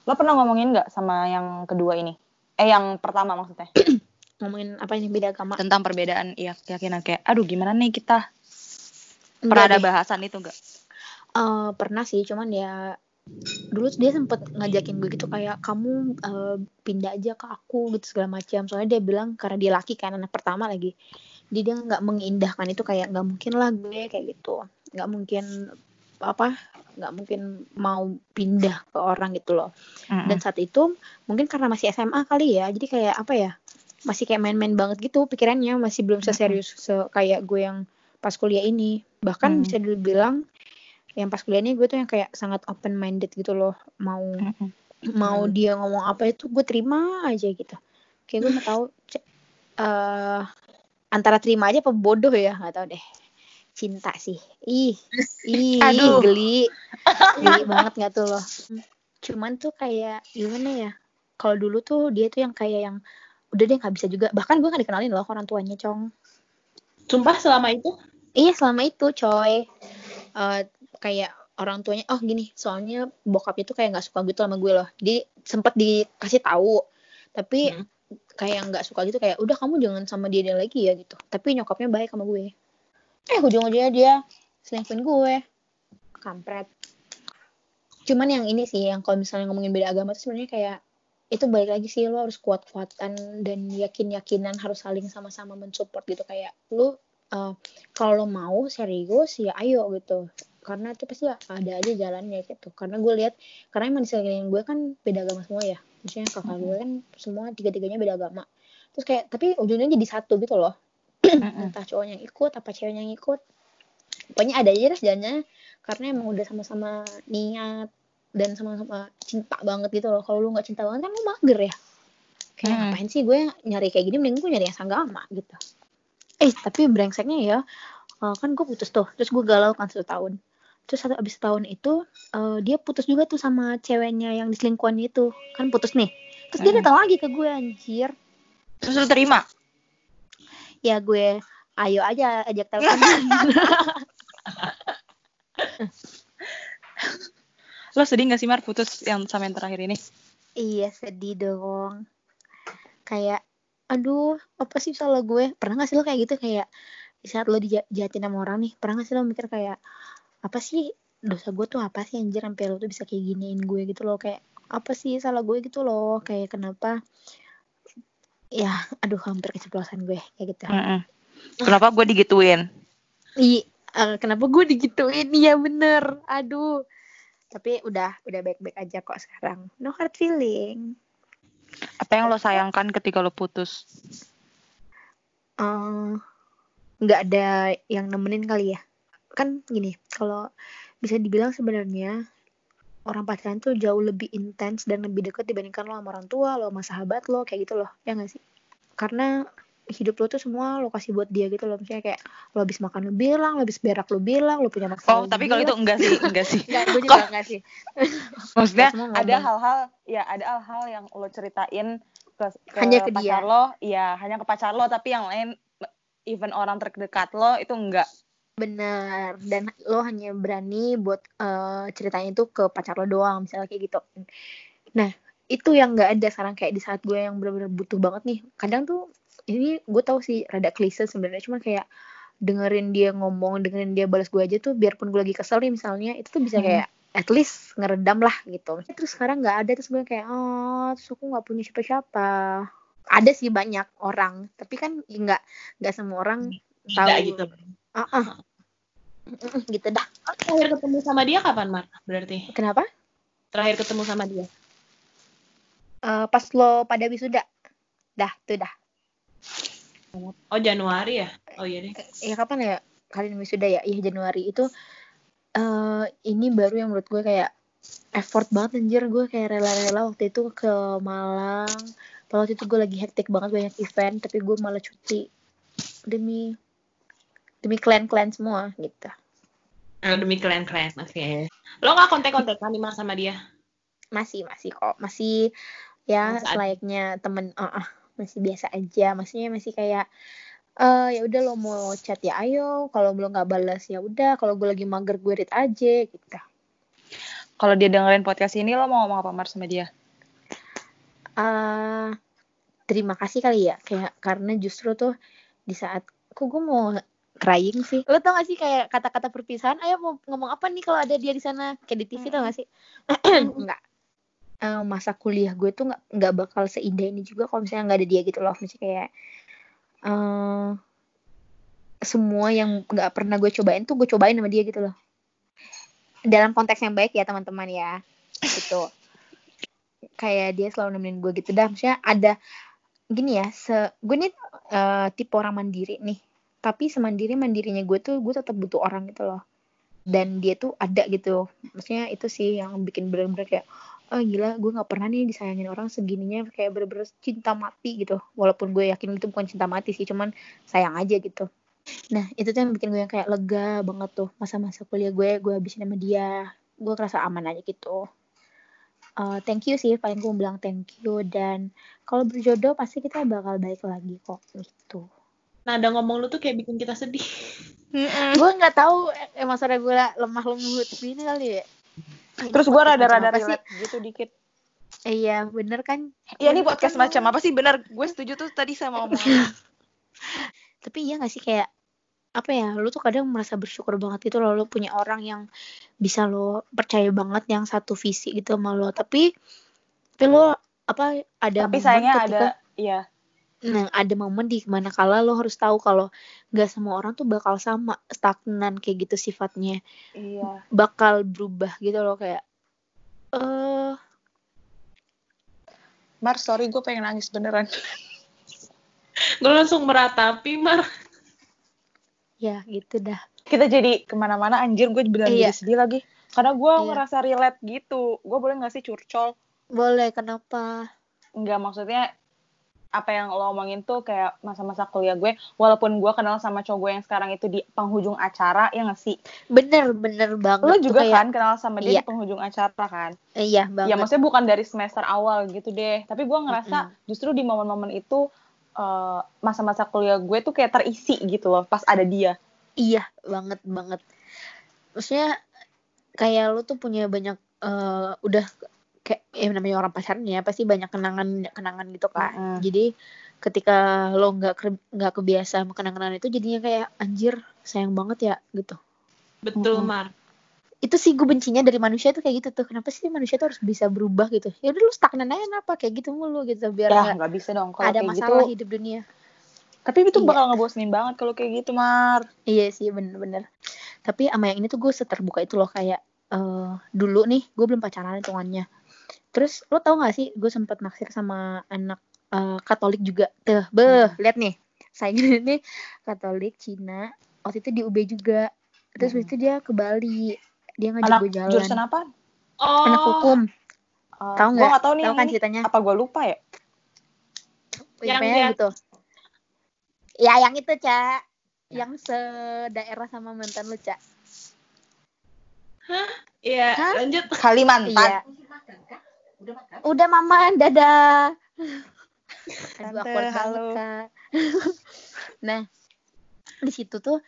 Lo pernah ngomongin nggak sama yang kedua ini? Eh yang pertama maksudnya? *clears throat* Ngomongin apa ini beda agama? Tentang perbedaan iya keyakinan kayak aduh gimana nih kita? Pernah ada bahasan itu nggak? Eh, pernah sih cuman ya dulu dia sempet ngajakin gue gitu kayak kamu eh, pindah aja ke aku gitu segala macam. Soalnya dia bilang karena dia laki kan anak pertama lagi jadi dia nggak mengindahkan itu kayak nggak mungkin lah gue kayak gitu. Nggak mungkin apa nggak mungkin mau pindah ke orang gitu loh. Dan saat itu mungkin karena masih SMA kali ya jadi kayak apa ya masih kayak main-main banget gitu pikirannya masih belum seserius se kayak gue yang pas kuliah ini. Bahkan Hmm. bisa dibilang yang pas kuliah ini gue tuh yang kayak sangat open minded gitu loh. Mau Mm-mm. mau dia ngomong apa itu gue terima aja gitu. Kayak gue nggak *laughs* tahu eh antara terima aja apa bodoh ya nggak tahu deh cinta sih. Ih *laughs* ih Aduh. geli. *laughs* Geli banget nggak tuh loh cuman tuh kayak gimana ya kalau dulu tuh dia tuh yang kayak yang udah deh nggak bisa juga. Bahkan gue nggak dikenalin loh orang tuanya cong Sumpah selama itu? Iya selama itu coy. Eh, kayak orang tuanya oh gini soalnya bokapnya tuh kayak nggak suka gitu sama gue loh. Jadi sempet dikasih tahu. Tapi Hmm. kayak nggak suka gitu kayak udah kamu jangan sama dia dia lagi ya gitu. Tapi nyokapnya baik sama gue eh ujung-ujungnya dia selingkuhin gue. Kampret. Cuman yang ini sih yang kalau misalnya ngomongin beda agama tuh sebenarnya kayak itu balik lagi sih lo harus kuat-kuatan dan yakin-yakinan harus saling sama-sama mensupport gitu. Kayak lu eh, kalau lo mau serius ya ayo gitu. Karena itu pasti ada aja jalannya gitu. Karena gue lihat karena emang di sekeliling gue kan beda agama semua ya. Maksudnya kakak gue kan semua tiga-tiganya beda agama. Terus kayak tapi ujungnya jadi satu gitu loh. Entah cowoknya yang ikut apa ceweknya yang ikut. Pokoknya ada aja deh jalannya karena emang udah sama-sama niat dan sama-sama cinta banget gitu loh. Kalau lu nggak cinta banget kan lu mager ya. Kayak Hmm. ngapain sih gue nyari kayak gini mending gue nyari yang sanggama gitu. Eh tapi brengseknya ya eh, kan gue putus tuh terus gue galau kan satu tahun. Terus satu abis tahun itu eh, dia putus juga tuh sama ceweknya yang diselingkuhan itu. Kan putus nih. Terus dia Hmm. datang lagi ke gue anjir. Terus lu terima ya gue ayo aja ajak telepon *laughs* lo sedih gak sih Mar putus yang sama yang terakhir ini Iya sedih dong. Kayak, aduh, apa sih salah gue? Pernah gak sih lo kayak gitu? Kayak, di saat lo dijahatin sama orang nih, pernah gak sih lo mikir kayak, apa sih dosa gue tuh apa sih anjir sampai lo tuh bisa kayak giniin gue gitu loh. Kayak, apa sih salah gue gitu loh. Kayak, kenapa? Ya, aduh hampir keceplosan gue. Kayak gitu. Mm-mm. kenapa gue digituin Ih, eh, kenapa gue digituin? Iya bener. Aduh. Tapi udah, udah baik-baik aja kok sekarang. No hard feeling. apa yang lo sayangkan ketika lo putus eh, nggak ada yang nemenin kali ya kan gini kalau bisa dibilang sebenarnya orang pacaran tuh jauh lebih intens dan lebih dekat dibandingkan lo sama orang tua lo sama sahabat lo kayak gitu loh. Ya nggak sih? Karena hidup lo tuh semua lo kasih buat dia gitu loh. Misalnya kayak lo habis makan lo bilang lo habis berak lo bilang lo punya masalah oh tapi kalau itu enggak sih enggak sih. *laughs* Enggak, gue juga enggak sih. *laughs* maksudnya ada hal-hal ya ada hal-hal yang lo ceritain ke, ke Hanya ke dia. pacar lo ya hanya ke pacar lo tapi yang lain even orang terdekat lo itu enggak Bener. Dan lo hanya berani buat eh, ceritanya itu ke pacar lo doang, misalnya kayak gitu. Nah, itu yang nggak ada sekarang kayak di saat gue yang bener-bener butuh banget nih. Kadang tuh ini gue tahu sih rada klise sebenarnya cuma kayak dengerin dia ngomong, dengerin dia balas gue aja tuh biarpun gue lagi kesel nih misalnya, itu tuh bisa Hmm. kayak at least ngeredam lah gitu. Terus sekarang nggak ada terus gue kayak oh terus aku nggak punya siapa-siapa. Ada sih banyak orang, tapi kan nggak nggak semua orang tahu Tidak gitu. Ah, ah. Gitu dah. Terakhir ketemu sama dia kapan, Mar? Berarti Kenapa? terakhir ketemu sama dia. Eh, pas lo pada wisuda. Dah, tuh dah. Oh, Januari ya? Oh iya deh. Ya kapan ya kalian wisuda ya? Iya Januari itu eh ini baru yang menurut gue kayak effort banget anjir gue kayak rela-rela waktu itu ke Malang. Padahal waktu itu gue lagi hektik banget banyak event tapi gue malah cuti demi demi klan-klan semua gitu. Ah, demi kalian-kalian. Oke. Lo nggak kontak-kontakan nih Mar sama dia? Masih masih kok, masih ya aja. selayaknya temen ah ah, masih biasa aja. Maksudnya masih kayak eh ya udah lo mau chat ya ayo, kalau belum nggak balas ya udah, kalau gue lagi mager gue read aja gitu. Kalau dia dengerin podcast ini lo mau ngomong apa Mar sama dia? eh terima kasih kali ya kayak karena justru tuh di saat kok gue mau crying sih. Lo tau gak sih kayak kata-kata perpisahan? Ayo mau ngomong apa nih kalau ada dia di sana? Kayak di TV tau gak sih? *clears throat* Enggak Eh, masa kuliah gue tuh nggak nggak bakal seindah ini juga kalau misalnya nggak ada dia gitu loh. Misalnya kayak eh semua yang nggak pernah gue cobain tuh gue cobain sama dia gitu loh. Dalam konteks yang baik ya teman-teman ya. Gitu. Kayak dia selalu nemenin gue gitu. Dah maksudnya ada gini ya se gue nih eh, tipe orang mandiri nih tapi semandiri mandirinya gue tuh gue tetap butuh orang gitu loh. Dan dia tuh ada gitu. Maksudnya itu sih yang bikin bener-bener kayak oh gila gue nggak pernah nih disayangin orang segininya. Kayak bener-bener cinta mati gitu. Walaupun gue yakin itu bukan cinta mati sih cuman sayang aja gitu. Nah itu tuh yang bikin gue yang kayak lega banget tuh. Masa-masa kuliah gue gue habisin sama dia. Gue kerasa aman aja gitu. Eh, thank you sih paling gue bilang thank you. Dan kalau berjodoh pasti kita bakal baik lagi kok gitu Nada ngomong lu tuh kayak bikin kita sedih. gue nggak tahu eh, emang suara gue lemah lembut gini kali ya Terus gue rada-rada relate gitu dikit. Iya bener kan Iya nih podcast macam apa sih? Bener, gue setuju tuh tadi sama omongan. *laughs* tapi iya gak sih kayak apa ya lu tuh kadang merasa bersyukur banget gitu loh lu punya orang yang bisa lo percaya banget yang satu visi gitu sama lo tapi tapi lo apa ada Tapi sayangnya ada, ketika- iya. Nah, ada momen di mana kala lo harus tahu kalau nggak semua orang tuh bakal sama stagnan kayak gitu sifatnya Iya. bakal berubah gitu loh kayak eh Mar, sorry gue pengen nangis beneran. Gue langsung meratapi, Mar. ya gitu dah Kita jadi ke mana-mana anjir, gue beneran Iya. jadi sedih lagi. Karena gue Iya. ngerasa relate gitu. Gue boleh gak sih curcol? boleh kenapa Enggak, maksudnya apa yang lo omongin tuh kayak masa-masa kuliah gue. Walaupun gue kenal sama cowok gue yang sekarang itu di penghujung acara, ya gak sih? bener bener banget Lo juga kayak- kan kenal sama dia Iya. di penghujung acara kan? Iya banget Ya maksudnya bukan dari semester awal gitu deh. Tapi gue ngerasa justru di momen-momen itu eh, masa-masa kuliah gue tuh kayak terisi gitu loh pas ada dia. Iya, banget banget. Maksudnya kayak lu tuh punya banyak eh, udah kayak ya namanya orang pacaran ya pasti banyak kenangan kenangan gitu kan. Mm-mm. Jadi ketika lo nggak ke- nggak kebiasa sama kenangan itu jadinya kayak anjir sayang banget ya gitu. Betul, Mm-mm. Mar. Itu sih gue bencinya dari manusia tuh kayak gitu tuh. Kenapa sih manusia tuh harus bisa berubah gitu? Ya udah lu stagnan aja kenapa kayak gitu mulu gitu biar Ya nggak nggak bisa dong kalau ada kayak gitu. masalah hidup dunia. Tapi itu Iya. bakal ngebosenin banget kalau kayak gitu, Mar. Iya sih bener-bener. Tapi sama yang ini tuh gue seterbuka itu loh kayak eh dulu nih gue belum pacaran hitungannya. Terus lo tau gak sih gue sempet naksir sama anak eh, Katolik juga. Tuh, beh, lihat nih. Saingan ini Katolik Cina. Waktu itu di UB juga. Terus Hmm. waktu itu dia ke Bali. Dia ngajak gue jalan. jurusan apa? Oh, Anak hukum. Uh, Tahu Gue nggak? nggak tahu nih Tahu kan ceritanya? Apa gue lupa ya? Yang dia- gitu. Ya yang itu, Ca. Yang sedaerah sama mantan lu, Ca. Iya, Hah? lanjut. Kalimantan. Iya. Udah mama, dadah. *laughs* Aduh, Tante, awkward banget, halo. Kak. *laughs* nah, di situ tuh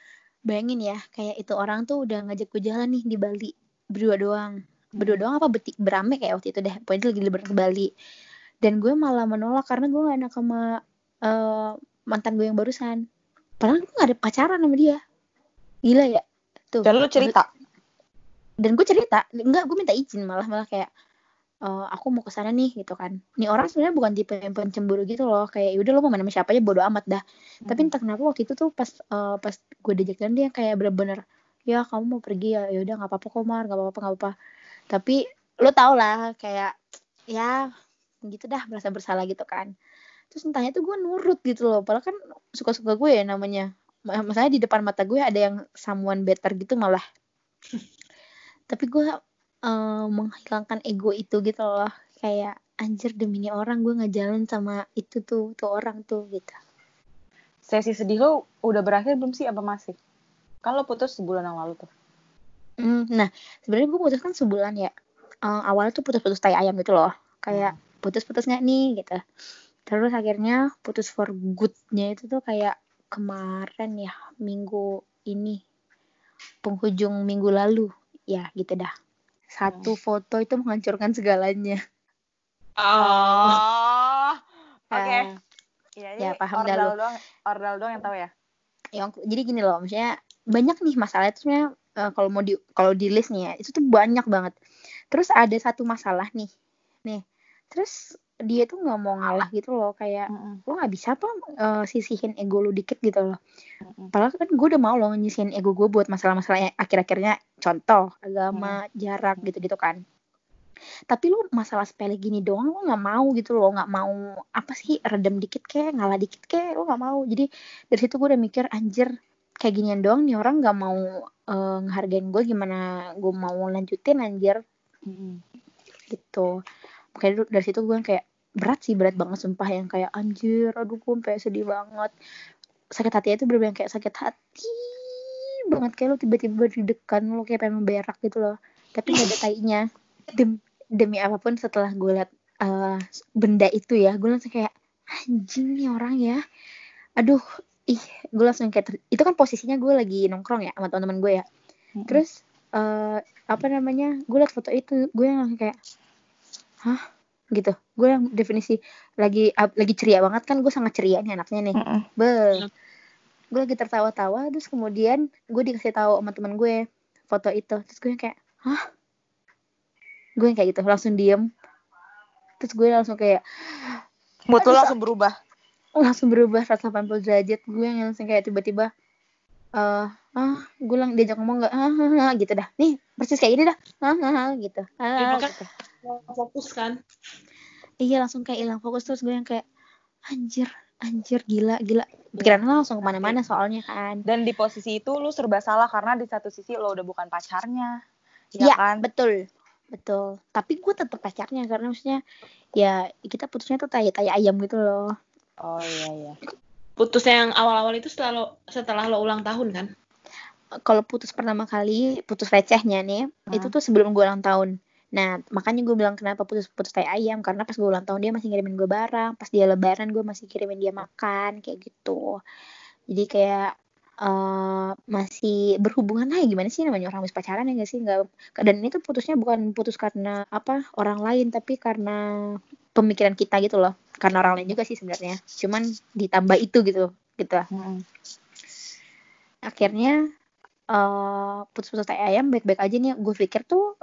bayangin ya kayak itu orang tuh udah ngajak gue jalan nih di Bali. Berdua doang. Berdua doang apa beti, berame kayak waktu itu deh. Pokoknya lagi liburan ke Bali. Dan gue malah menolak karena gue gak enak sama uh, mantan gue yang barusan. Padahal gue gak ada pacaran sama dia. Gila ya. Tuh. Dan lu cerita? Dan gue cerita. Enggak gue minta izin malah malah kayak uh, aku mau ke sana nih gitu kan. Nih orang sebenarnya bukan tipe yang pencemburu gitu loh, kayak yaudah lo mau mana sama siapa aja bodo amat dah. Hmm. Tapi entah kenapa waktu itu tuh pas uh, pas gue diajak jalan dia kayak bener-bener ya kamu mau pergi ya yaudah nggak apa-apa kok mar nggak apa-apa nggak apa-apa. Tapi lo tau lah kayak ya gitu dah merasa bersalah gitu kan. Terus entahnya tuh gue nurut gitu loh, padahal kan suka-suka gue ya namanya. Masalahnya di depan mata gue ada yang someone better gitu malah. *laughs* Tapi gue uh, menghilangkan ego itu gitu loh. Kayak anjir demi ini orang gue nggak jalan sama itu tuh tuh orang tuh gitu. Sesi sedih lo udah berakhir belum sih? Apa masih? Lo putus sebulan yang lalu tuh. Mm, nah sebenarnya gue putus kan sebulan ya. Uh, awalnya tuh putus-putus tai ayam gitu loh. Kayak hmm. putus-putus nggak nih? gitu. Terus akhirnya putus for goodnya itu tuh kayak kemarin ya minggu ini. Penghujung minggu lalu. Ya gitu dah satu foto itu menghancurkan segalanya. Oh. Oke. Okay. Uh, ya, ya paham dah lu. Doang, ordal doang yang tahu ya. Yang jadi gini loh, maksudnya banyak nih masalah itu sebenarnya uh, kalau mau di kalau di list nih ya, itu tuh banyak banget. Terus ada satu masalah nih. Nih. Terus dia tuh nggak mau ngalah gitu loh kayak mm -mm. lo nggak bisa apa uh, sisihin ego lu dikit gitu loh mm -mm. padahal kan gue udah mau loh nyisihin ego gue buat masalah-masalah akhir-akhirnya contoh agama mm. jarak gitu-gitu kan tapi lu masalah sepele gini doang lu nggak mau gitu loh nggak mau apa sih redem dikit kayak ngalah dikit kayak lu nggak mau jadi dari situ gue udah mikir anjir kayak ginian doang nih orang nggak mau uh, ngehargain gue gimana gue mau lanjutin anjir mm. gitu kayak dari situ gue kayak berat sih berat banget sumpah. Yang kayak anjir aduh gue sampai sedih banget. Sakit hati itu bener kayak sakit hati banget. Kayak lo tiba-tiba di dekan lo kayak pengen berak gitu loh. Tapi gak ada tainya. Dem demi apa pun setelah gue liat uh, benda itu ya gue langsung kayak anjing nih orang ya. Aduh ih gue langsung kayak itu kan posisinya gue lagi nongkrong ya sama teman-teman gue ya. Terus uh, apa namanya gue liat foto itu gue yang langsung kayak hah? Gitu. Gue yang definisi lagi lagi ceria banget kan gue sangat ceria nih anaknya nih. Mm be. Gue lagi tertawa-tawa terus kemudian gue dikasih tahu sama teman gue foto itu. Terus gue yang kayak hah? Gue yang kayak gitu langsung diem. Terus gue langsung kayak mood langsung berubah? Langsung berubah 180 derajat. Gue yang langsung kayak tiba-tiba uh, ah gue lang diajak ngomong nggak? Ah, ah, ah, gitu dah. Nih persis kayak gini dah. Ah, ah, ah, gitu. Ah, ya, gitu. fokus kan? Iya langsung kayak hilang fokus. Terus gue yang kayak anjir anjir gila gila. Pikiran lo langsung ke mana-mana soalnya kan. Dan di posisi itu lu serba salah karena di satu sisi lo udah bukan pacarnya. Ya, ya kan? betul. Betul. Tapi gue tetap pacarnya karena maksudnya ya kita putusnya tuh tai tai ayam gitu loh. Oh iya iya. Putus yang awal-awal itu setelah lo setelah lo ulang tahun kan kalau putus pertama kali putus recehnya nih hmm. itu tuh sebelum gue ulang tahun. Nah makanya gue bilang kenapa putus putus tai ayam karena pas gue ulang tahun dia masih ngirimin gue barang pas dia lebaran gue masih kirimin dia makan kayak gitu. Jadi kayak uh, masih berhubungan lah gimana sih namanya orang habis pacaran ya gak sih? Nggak dan ini tuh putusnya bukan putus karena apa orang lain tapi karena pemikiran kita gitu loh. Karena orang lain juga sih sebenarnya. Cuman ditambah itu gitu gitu hmm. akhirnya uh, putus-putus tai ayam baik-baik aja nih gue pikir tuh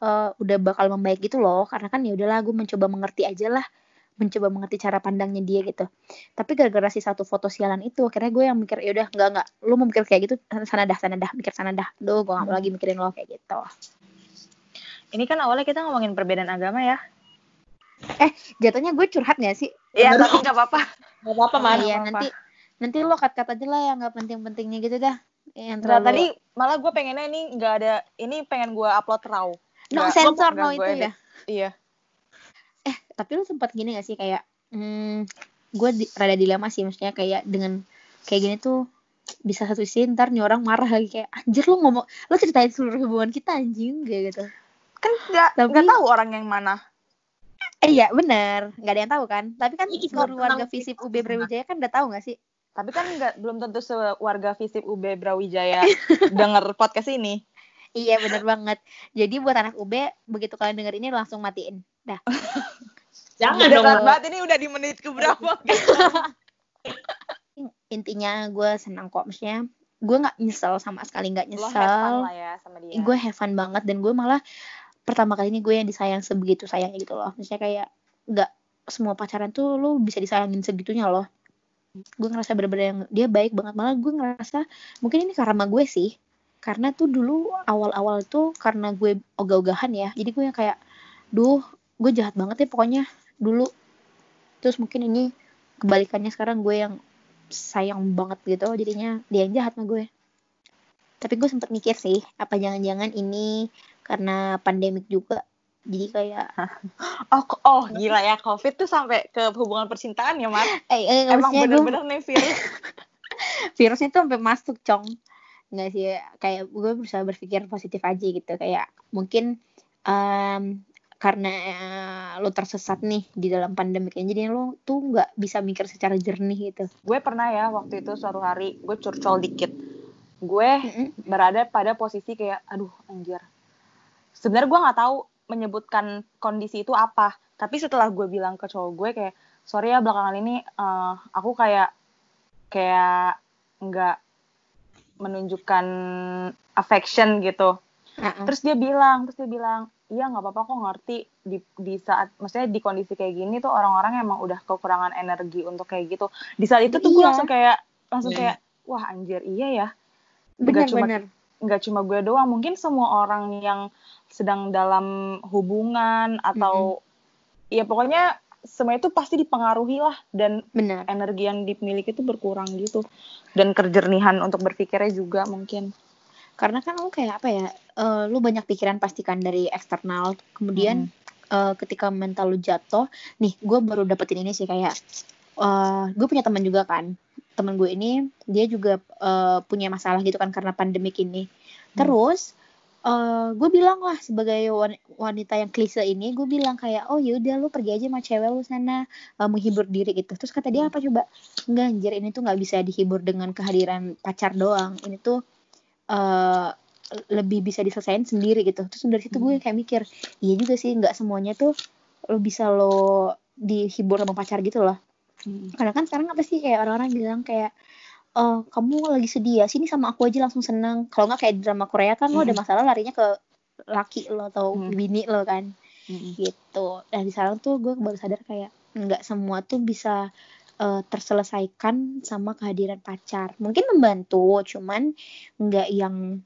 uh, udah bakal membaik gitu loh. Karena kan ya udahlah gue mencoba mengerti aja lah. Mencoba mengerti cara pandangnya dia gitu. Tapi gara-gara si satu foto sialan itu akhirnya gue yang mikir ya udah nggak nggak. Lu mau mikir kayak gitu sana dah sana dah mikir sana dah Duh gue gak mau lagi mikirin lo kayak gitu. Ini kan awalnya kita ngomongin perbedaan agama ya. Eh jatuhnya gue curhat gak sih? Iya tapi nggak apa-apa. Nggak apa-apa. mah iya nanti nanti lo kat-kat aja lah yang nggak penting-pentingnya gitu dah yang terlalu... Nah, tadi malah gue pengennya ini nggak ada ini pengen gue upload raw. No gak, sensor no itu ya? Iya. Eh tapi lu sempat gini gak sih kayak hmm, gue di, rada dilema sih maksudnya kayak dengan kayak gini tuh bisa satu sisi ntar nih orang marah lagi kayak anjir lu ngomong lu ceritain seluruh hubungan kita anjing kayak gitu. Kan nggak nggak tahu orang yang mana. Eh iya bener. Nggak ada yang tahu kan? Tapi kan seluruh warga visip UB Brawijaya kan udah tahu gak sih Tapi kan nggak belum tentu sewarga Visip UB Brawijaya *laughs* denger podcast ini. Iya bener banget. Jadi buat anak UB begitu kalian denger ini langsung matiin. Dah. *laughs* Jangan Udah dong. banget ini udah di menit ke berapa? *laughs* Intinya gue senang kok. Maksudnya gue nggak nyesel sama sekali nggak Lo have fun nyesel. lah ya sama dia. Gue have fun banget dan gue malah pertama kali ini gue yang disayang sebegitu sayangnya gitu loh. Maksudnya kayak nggak semua pacaran tuh lo bisa disayangin segitunya loh. Gue ngerasa bener-bener yang dia baik banget malah gue ngerasa mungkin ini karma gue sih. Karena tuh dulu awal-awal tuh karena gue ogah-ogahan ya. Jadi gue yang kayak duh gue jahat banget ya pokoknya dulu. Terus mungkin ini kebalikannya sekarang gue yang sayang banget gitu jadinya dia yang jahat sama gue tapi gue sempet mikir sih apa jangan-jangan ini karena pandemik juga jadi kayak Oh, oh gila ya COVID tuh sampai ke hubungan percintaan ya, Mar. eh, eh Emang bener-bener nih virus. *laughs* virusnya tuh sampai masuk cong nggak sih kayak gue berusaha berpikir positif aja gitu kayak mungkin em, karena eh, lo tersesat nih di dalam pandemik ini jadi lo tuh nggak bisa mikir secara jernih gitu gue pernah ya waktu itu suatu hari gue curcol dikit. Gue Mm-mm. berada pada posisi kayak aduh anjir. Sebenarnya gue nggak tahu menyebutkan kondisi itu apa. Tapi setelah gue bilang ke cowok gue kayak sorry ya belakangan ini eh, aku kayak kayak nggak menunjukkan affection gitu. Uh-uh. Terus dia bilang, terus dia bilang, iya nggak apa-apa kok ngerti di di saat, maksudnya di kondisi kayak gini tuh orang-orang emang udah kekurangan energi untuk kayak gitu. Di saat itu tuh gue Iya. langsung kayak langsung Iya. kayak wah anjir iya ya. Nggak cuma nggak cuma gue doang, mungkin semua orang yang sedang dalam hubungan atau ya pokoknya semua itu pasti dipengaruhi lah dan bener energi yang dimiliki itu berkurang gitu. Dan kejernihan untuk berpikirnya juga mungkin. karena kan lu kayak apa ya eh, lu banyak pikiran pastikan dari eksternal. Kemudian eh, ketika mental lu jatuh nih gue baru dapetin ini sih kayak eh gue punya teman juga kan. Teman gue ini dia juga eh, punya masalah gitu kan karena pandemik ini. Terus eh gue bilang lah sebagai wan- wanita yang klise ini gue bilang kayak oh yaudah lu pergi aja sama cewek lu sana eh, menghibur diri gitu. Terus kata dia apa coba? Enggak anjir ini tuh nggak bisa dihibur dengan kehadiran pacar doang. Ini tuh eh lebih bisa diselesain sendiri gitu. Terus dari situ gue kayak mikir iya juga sih nggak semuanya tuh lo bisa lo dihibur sama pacar gitu loh. Karena kan sekarang apa sih kayak orang-orang bilang kayak oh kamu lagi sedih ya? Sini sama aku aja langsung senang. Kalau nggak kayak drama Korea kan lo ada masalah larinya ke laki lo atau Hmm. bini lo kan. Mm-mm. gitu. Dan di sana tuh gue baru sadar kayak nggak semua tuh bisa eh, terselesaikan sama kehadiran pacar. Mungkin membantu cuman nggak yang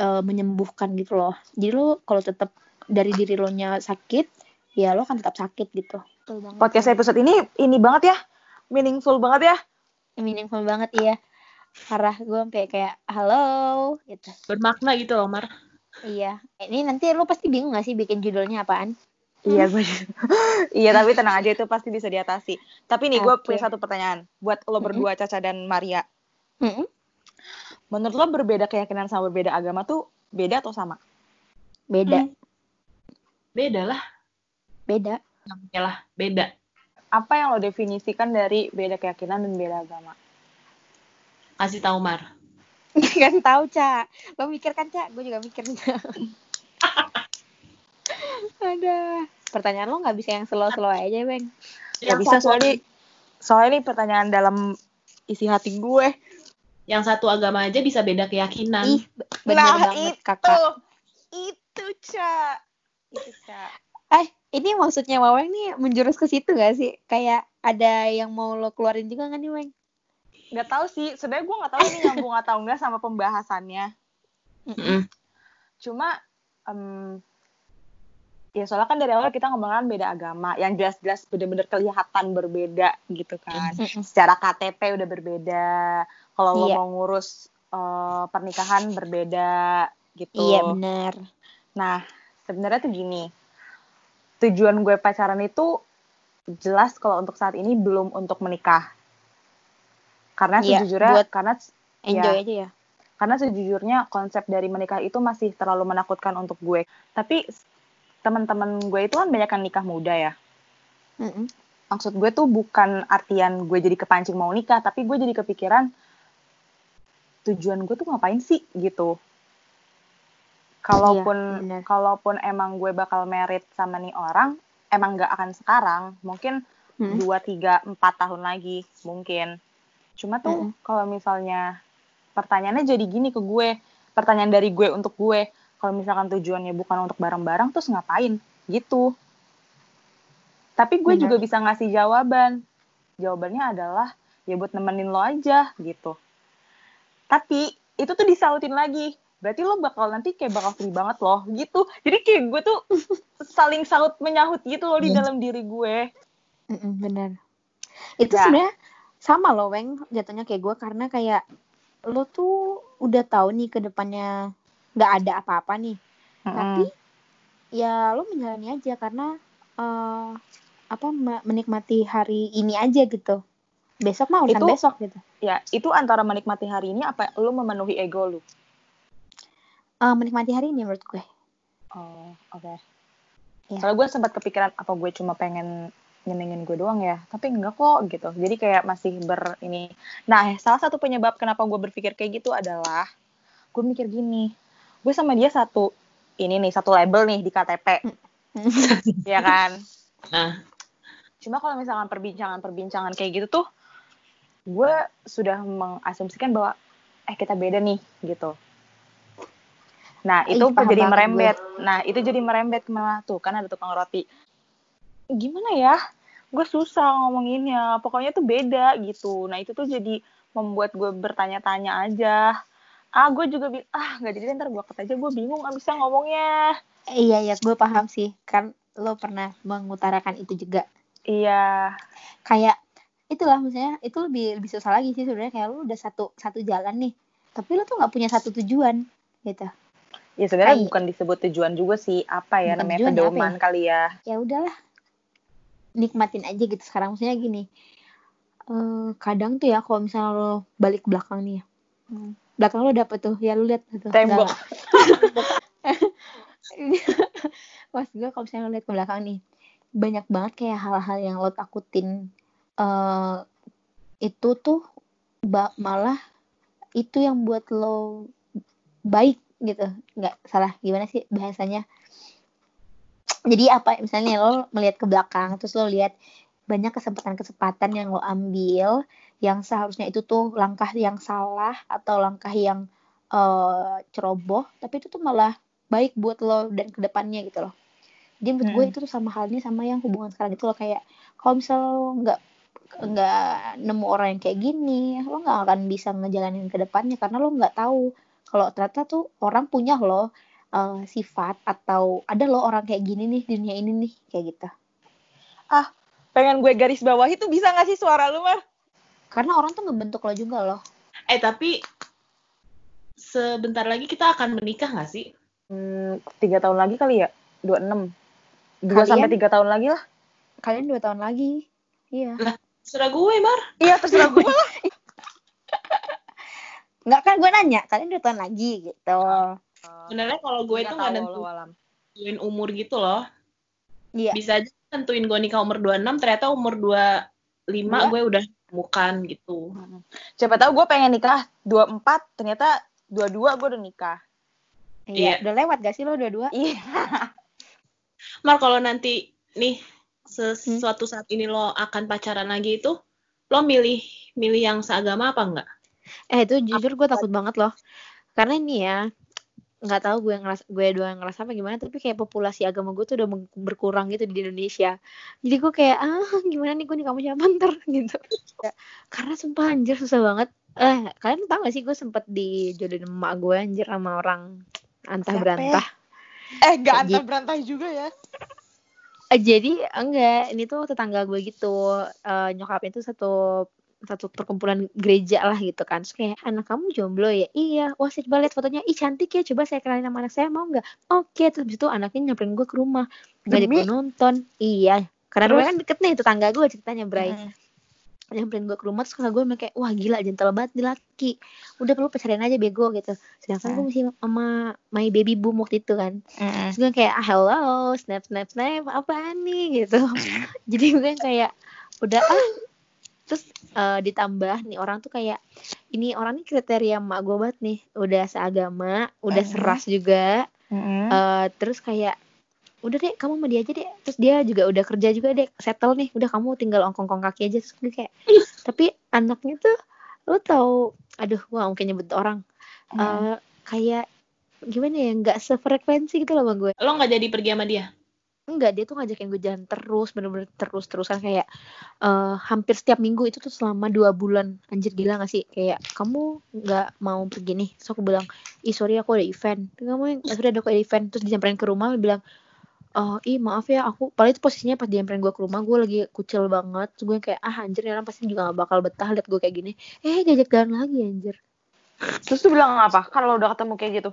eh, menyembuhkan gitu loh. Jadi lo kalau tetap dari diri lo nya sakit ya lo kan tetap sakit gitu. Podcast episode ini ini banget ya. Meaningful banget ya meaningful banget iya parah gue sampai kayak halo gitu Bermakna gitu loh, Mar. iya ini nanti lo pasti bingung gak sih bikin judulnya apaan iya gue *laughs* iya tapi tenang aja itu pasti bisa diatasi tapi nih gue Oke. punya satu pertanyaan buat lo berdua Caca dan Maria Mm-mm. menurut lo berbeda keyakinan sama berbeda agama tuh beda atau sama beda Hmm. Beda lah. beda lah, beda. Apa yang lo definisikan dari beda keyakinan dan beda agama Kasih tahu Mar. *laughs* Kasih tahu, Ca. Lo mikir kan, Ca? Gue juga mikir. *laughs* Ada. Pertanyaan lo nggak bisa yang slow-slow aja, Bang. Gak bisa soalnya soalnya ini pertanyaan dalam isi hati gue Yang satu agama aja bisa beda keyakinan. Ih, bener Nah, banget, itu. Kakak. itu ca itu ca Eh, ini maksudnya Waweng nih menjurus ke situ gak sih? Kayak ada yang mau lo keluarin juga nggak nih, Weng? nggak tahu sih sebenarnya gue nggak tahu ini nyambung atau enggak sama pembahasannya Mm-mm. cuma em, ya soalnya kan dari awal kita ngomongin beda agama yang jelas-jelas bener-bener kelihatan berbeda gitu kan secara KTP udah berbeda kalau lo Iya. mau ngurus eh, pernikahan berbeda gitu Iya, bener. nah sebenarnya tuh gini tujuan gue pacaran itu jelas kalau untuk saat ini belum untuk menikah karena Iya, sejujurnya buat- karena Enjoy Iya. aja ya. karena sejujurnya konsep dari menikah itu masih terlalu menakutkan untuk gue. Tapi teman-teman gue itu kan banyak yang nikah muda ya. Mm-mm. maksud gue tuh bukan artian gue jadi kepancing mau nikah tapi gue jadi kepikiran tujuan gue tuh ngapain sih gitu kalaupun Iya, kalaupun emang gue bakal merit sama nih orang emang nggak akan sekarang. Mungkin Mm. dua tiga empat tahun lagi mungkin. Cuma tuh Mm-mm. kalau misalnya pertanyaannya jadi gini ke gue pertanyaan dari gue untuk gue kalau misalkan tujuannya bukan untuk bareng-bareng terus ngapain? Gitu. Tapi gue Benar. juga bisa ngasih jawaban. Jawabannya adalah ya buat nemenin lo aja gitu. Tapi itu tuh disautin lagi berarti lo bakal nanti kayak bakal free banget loh gitu jadi kayak gue tuh *laughs* saling saut menyahut gitu loh di Iya. dalam diri gue bener. Itu Ya. sebenarnya sama loh, Weng, jatuhnya kayak gue karena kayak lo tuh udah tahu nih ke depannya nggak ada apa-apa nih. Tapi ya lo menjalani aja karena eh, apa me- menikmati hari ini aja gitu. Besok mah urusan Itu- besok gitu. ya itu antara menikmati hari ini apa lo memenuhi ego lo Eh, menikmati hari ini menurut gue. oh oke Iya. Soalnya gue sempat kepikiran apa gue cuma pengen nyenengin gue doang ya, tapi enggak kok gitu. Jadi kayak masih ber ini. Nah, salah satu penyebab kenapa gue berpikir kayak gitu adalah gue mikir gini, gue sama dia satu ini nih satu label nih di KTP, ya kan? Nah, Cuma kalau misalkan perbincangan-perbincangan kayak gitu tuh, gue sudah mengasumsikan bahwa eh kita beda nih gitu. Nah Ih, itu paham jadi merembet. Nah itu jadi merembet ke mana tuh kan ada tukang roti. Gimana ya? Gue susah ngomonginnya. Pokoknya tuh beda gitu. Nah itu tuh jadi membuat gue bertanya-tanya aja. Ah gue juga ah nggak jadi ntar gue cut aja gue bingung bisa ngomongnya. Iya, iya, gue paham sih. Kan lo pernah mengutarakan itu juga. Iya. Kayak itulah misalnya itu lebih lebih susah lagi sih sebenarnya kayak lo udah satu satu jalan nih. Tapi lo tuh nggak punya satu tujuan gitu. Ya sebenarnya bukan disebut tujuan juga sih. Apa ya Bukan namanya tujuan ya, pedoman kali ya. ya udahlah nikmatin aja gitu sekarang maksudnya gini eh kadang tuh ya kalau misalnya lo balik ke belakang nih ya Hmm. belakang lo dapet tuh ya lo lihat tuh Tembok. *laughs* Mas gue kalau misalnya lo lihat ke belakang nih banyak banget kayak hal-hal yang lo takutin eh itu tuh malah itu yang buat lo baik gitu. Nggak salah gimana sih bahasanya. Jadi apa misalnya lo melihat ke belakang terus lo lihat banyak kesempatan-kesempatan yang lo ambil yang seharusnya itu tuh langkah yang salah atau langkah yang eh, ceroboh tapi itu tuh malah baik buat lo dan ke depannya gitu loh. Jadi menurut gue Mm. itu tuh sama halnya sama yang hubungan sekarang itu loh. Kayak kalau misal lo nggak nggak nemu orang yang kayak gini lo nggak akan bisa ngejalanin ke depannya karena lo nggak tahu kalau ternyata tuh orang punya lo eh, sifat atau ada lo orang kayak gini nih di dunia ini nih kayak gitu Pengen gue garis bawah itu bisa gak sih suara lu, Mar? karena orang tuh ngebentuk lo juga loh eh tapi sebentar lagi kita akan menikah nggak sih? Hmm, tiga tahun lagi kali ya? 26. Dua Kalian? sampai tiga tahun lagi lah. kalian dua tahun lagi iya Serah gue, Mar. Iya, terserah *laughs* gue lah. Nggak kan gue nanya kalian dua tahun lagi gitu Sebenarnya kalau gue itu nggak nentuin umur gitu loh. iya Bisa aja nentuin gue nikah umur 26, ternyata umur 25 Iya. gue udah bukan gitu. Siapa tahu gue pengen nikah 24, ternyata 22 gue udah nikah. iya Iya. udah lewat gak sih lo dua-dua *laughs* Iya. Mar kalau nanti nih sesuatu saat ini lo akan pacaran lagi itu, lo milih milih yang seagama apa enggak? Eh itu jujur gue takut banget loh. Karena ini ya nggak tahu gue ngeras gue doang ngerasa apa gimana tapi kayak populasi agama gue tuh udah berkurang gitu di Indonesia. Jadi gue kayak ah gimana nih gue nih kamu siapa ntar *laughs* gitu. Ya, Karena sumpah anjir susah banget. Eh kalian tahu gak sih gue sempet dijodohin emak gue anjir sama orang antah Siapa ya? berantah. Eh, gak antah berantah juga ya. Eh, jadi enggak ini tuh tetangga gue gitu Eh, nyokapnya tuh satu satu perkumpulan gereja lah gitu kan. Terus kayak anak kamu jomblo ya? Iya. Wah saya coba lihat fotonya. Ih cantik ya coba saya kenalin sama anak saya mau nggak? Oke. Terus habis itu anaknya nyamperin gue ke rumah. Ngajak gue nonton. Iya. Karena Terus? rumahnya kan deket nih tetangga gue ceritanya Bray. Mm. nyamperin gue ke rumah terus kakak gue bilang kayak wah gila gentle banget nih laki. Udah perlu pacarin aja bego gitu. Sedangkan gue Hmm. masih sama my baby boom waktu itu kan. Mm-mm. terus gue kayak ah, hello snap snap snap apaan nih? Gitu. *laughs* Jadi gue kayak udah ah terus eh, ditambah nih orang tuh kayak ini orang nih kriteria emak gue banget nih udah seagama udah Mhm. seras juga Mm-mm. Eh, terus kayak udah deh kamu sama dia aja deh terus dia juga udah kerja juga deh settle nih udah kamu tinggal ongkong-ongkong kaki aja terus gue kayak *laughs* tapi anaknya tuh lo tau aduh gua mungkin nyebut orang Mm. Eh, kayak gimana ya nggak sefrekuensi gitu loh sama gue Lo nggak jadi pergi sama dia? Enggak dia tuh ngajakin gue jalan terus bener-bener terus terusan kayak eh hampir setiap minggu itu tuh selama dua bulan. Anjir gila gak sih? Kayak kamu nggak mau pergi nih? Terus aku bilang ih sorry aku ada event. Kamu yang sorry ada aku ada event. Terus disamperin ke rumah bilang oh ih maaf ya aku paling itu posisinya pas disamperin gue ke rumah gue lagi kucel banget. Terus gue kayak ah anjir orang pasti juga gak bakal betah liat gue kayak gini. Eh diajak jalan lagi anjir. Terus tuh bilang apa? Kalau udah ketemu kayak gitu.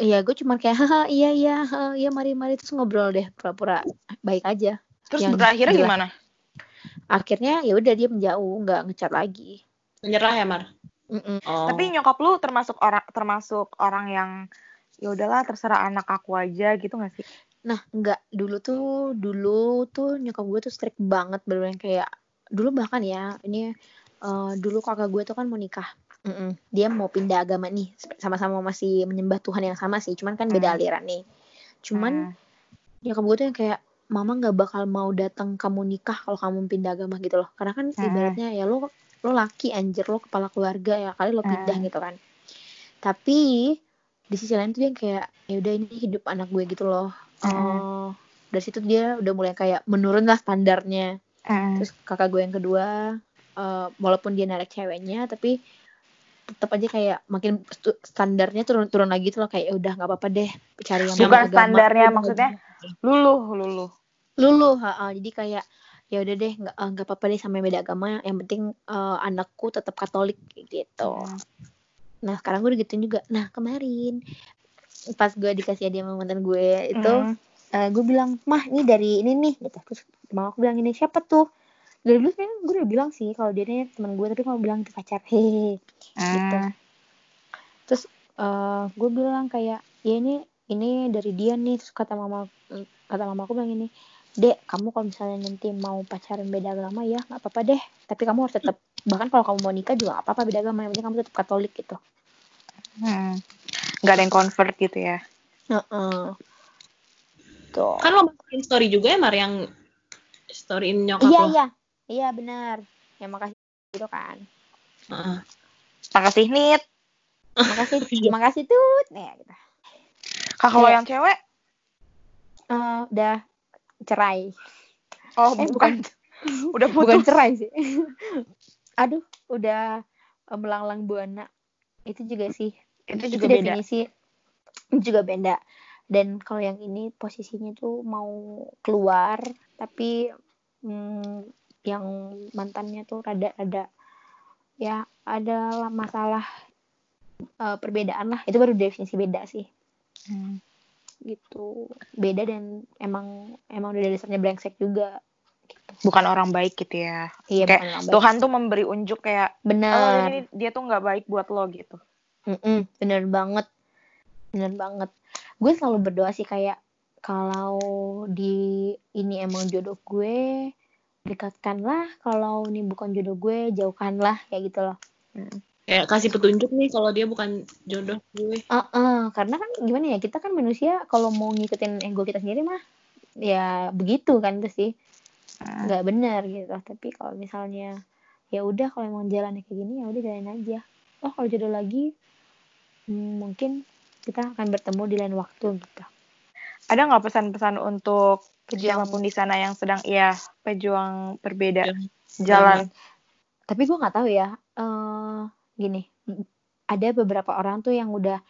Iya, gue cuman kayak haha iya iya haha, iya mari mari terus ngobrol deh pura-pura baik aja. Terus Yang berakhirnya jelas. gimana? Akhirnya ya udah dia menjauh, nggak ngecat lagi. Menyerah ya, Mar? Mm-mm. Oh. Tapi nyokap lu termasuk orang termasuk orang yang ya udahlah terserah anak aku aja gitu gak sih? Nah, nggak dulu tuh dulu tuh nyokap gue tuh strict banget bener kayak dulu bahkan ya ini eh, dulu kakak gue tuh kan mau nikah. Mm-mm. Dia mau pindah agama nih, sama-sama masih menyembah Tuhan yang sama sih, cuman kan beda Hmm. aliran nih. Cuman nyokap gue tuh yang kayak mama nggak bakal mau datang kamu nikah kalau kamu pindah agama gitu loh karena kan Hmm. ibaratnya ya lo lo laki anjir lo kepala keluarga ya kali lo pindah Hmm. gitu kan tapi di sisi lain tuh dia yang kayak ya udah ini hidup anak gue gitu loh Hmm. Eh, dari situ dia udah mulai kayak menurun lah standarnya Hmm. terus kakak gue yang kedua eh, walaupun dia narik ceweknya tapi tetap aja kayak makin standarnya turun turun lagi tuh loh kayak ya udah nggak apa-apa deh cari yang Bukan agama." standarnya, Udah, maksudnya? luluh luluh. lulu ha, ha. jadi kayak ya udah deh nggak eh, nggak apa-apa deh sama yang beda agama yang penting eh, anakku tetap Katolik gitu Hmm. nah sekarang gue udah gituin juga nah kemarin pas gue dikasih hadiah sama mantan gue itu Hmm. eh, gue bilang mah ini dari ini nih gitu terus mama aku bilang ini siapa tuh dari dulu sebenarnya gue udah bilang sih kalau dia nih teman gue tapi mau bilang itu pacar hehehe gitu Hmm. terus eh gue bilang kayak ya ini ini dari dia nih terus kata mama kata mama aku bilang ini dek kamu kalau misalnya nanti mau pacaran beda agama ya nggak apa-apa deh tapi kamu harus tetap bahkan kalau kamu mau nikah juga nggak apa-apa beda agama yang penting kamu tetap Katolik gitu Hmm. Gak ada yang convert gitu ya. Heeh. tuh Kan lo bikin story juga ya, Mar, yang storyin nyokap iya lo? iya iya benar ya makasih gitu kan Heeh. Makasih Nit. *laughs* makasih Iya. makasih tut nih gitu Kakak lo Kayak- yang cewek? Eh, udah cerai Oh, eh bukan. bukan *laughs* Udah bukan putus. cerai sih *laughs* aduh udah eh, melanglang buana itu juga sih Itu itu juga beda. definisi juga beda dan kalau yang ini posisinya tuh mau keluar tapi hmm, yang mantannya tuh rada-rada ya ada lah masalah eh, perbedaan lah itu baru definisi beda sih Hmm. gitu beda dan emang emang udah dasarnya brengsek juga Bukan orang baik gitu ya. iya Kayak bukan orang baik. Tuhan tuh memberi unjuk kayak, oh bener ini dia tuh nggak baik buat lo gitu. Mm-mm, bener banget bener banget gue selalu berdoa sih kayak kalau di ini emang jodoh gue dekatkanlah kalau ini bukan jodoh gue jauhkanlah kayak gitu loh. Kayak kasih petunjuk nih kalau dia bukan jodoh gue. Heeh, karena kan gimana ya kita kan manusia kalau mau ngikutin ego kita sendiri mah ya begitu kan itu sih. Hmm. nggak benar gitu. Tapi kalau misalnya ya udah kalau emang jalannya kayak gini ya udah jalanin aja. Oh kalau jodoh lagi hmm, mungkin kita akan bertemu di lain waktu gitu Ada nggak pesan-pesan untuk Pejuang. siapa pun di sana yang sedang iya pejuang berbeda Yang- jalan? tapi gue nggak tahu ya eh gini ada beberapa orang tuh yang udah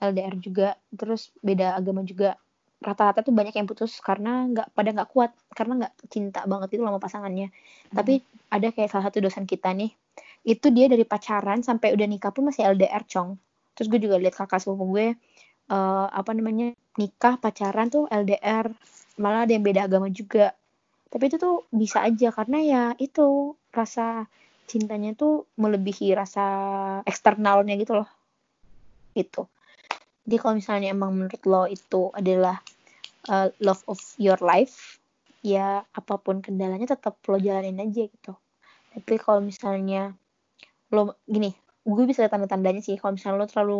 LDR juga terus beda agama juga rata-rata tuh banyak yang putus karena nggak pada nggak kuat karena nggak cinta banget itu sama pasangannya tapi ada kayak salah satu dosen kita nih itu dia dari pacaran sampai udah nikah pun masih LDR cong terus gue juga lihat kakak sepupu gue eh apa namanya nikah pacaran tuh LDR malah ada yang beda agama juga. Tapi itu tuh bisa aja karena ya itu rasa cintanya tuh melebihi rasa eksternalnya gitu loh. Itu jadi kalau misalnya emang menurut lo itu adalah uh, love of your life ya apa pun kendalanya tetap lo jalanin aja gitu. Tapi kalau misalnya lo gini gue bisa lihat tanda-tandanya sih kalau misalnya lo terlalu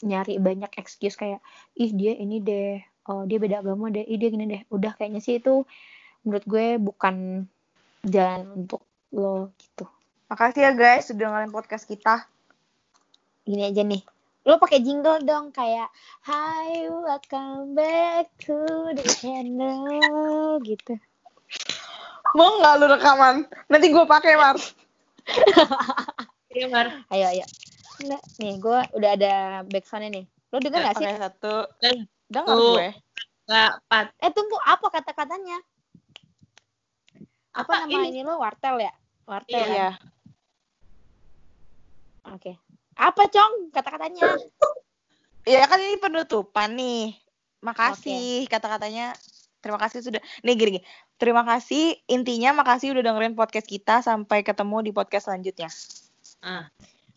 nyari banyak excuse kayak ih dia ini deh oh dia beda agama deh ih dia gini deh udah kayaknya sih itu menurut gue bukan jalan untuk lo gitu Makasih ya guys sudah dengerin podcast kita. gini aja nih lo pakai jingle dong kayak Hi welcome back to the channel gitu Mau nggak lu rekaman? Nanti gue pakai Mar. *laughs* Iya, Mar. ayo ayo nih gue udah ada backsoundnya nih lo denger gak sih satu. Dengar Tuh. gue. nggak pat. eh tunggu apa kata-katanya apa, Apa nama ini? ini lo wartel ya wartel? Iya. oke apa cong kata-katanya Ya kan ini penutupan nih. Makasih kata-katanya. Terima kasih sudah. Nih gini, gini. Terima kasih. Intinya makasih udah dengerin podcast kita. Sampai ketemu di podcast selanjutnya. Ah,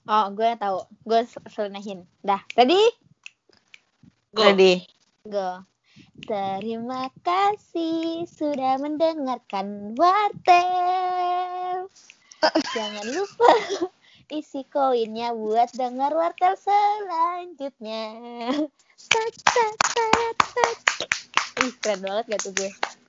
oh gue tahu gue sel- selenahin dah ready go. Ready? Go. Terima kasih sudah mendengarkan Wartel. *laughs* Jangan lupa *laughs* isi koinnya buat dengar Wartel selanjutnya. *laughs* Tat, tat, tat, tat. Ih, keren banget gak tuh gue?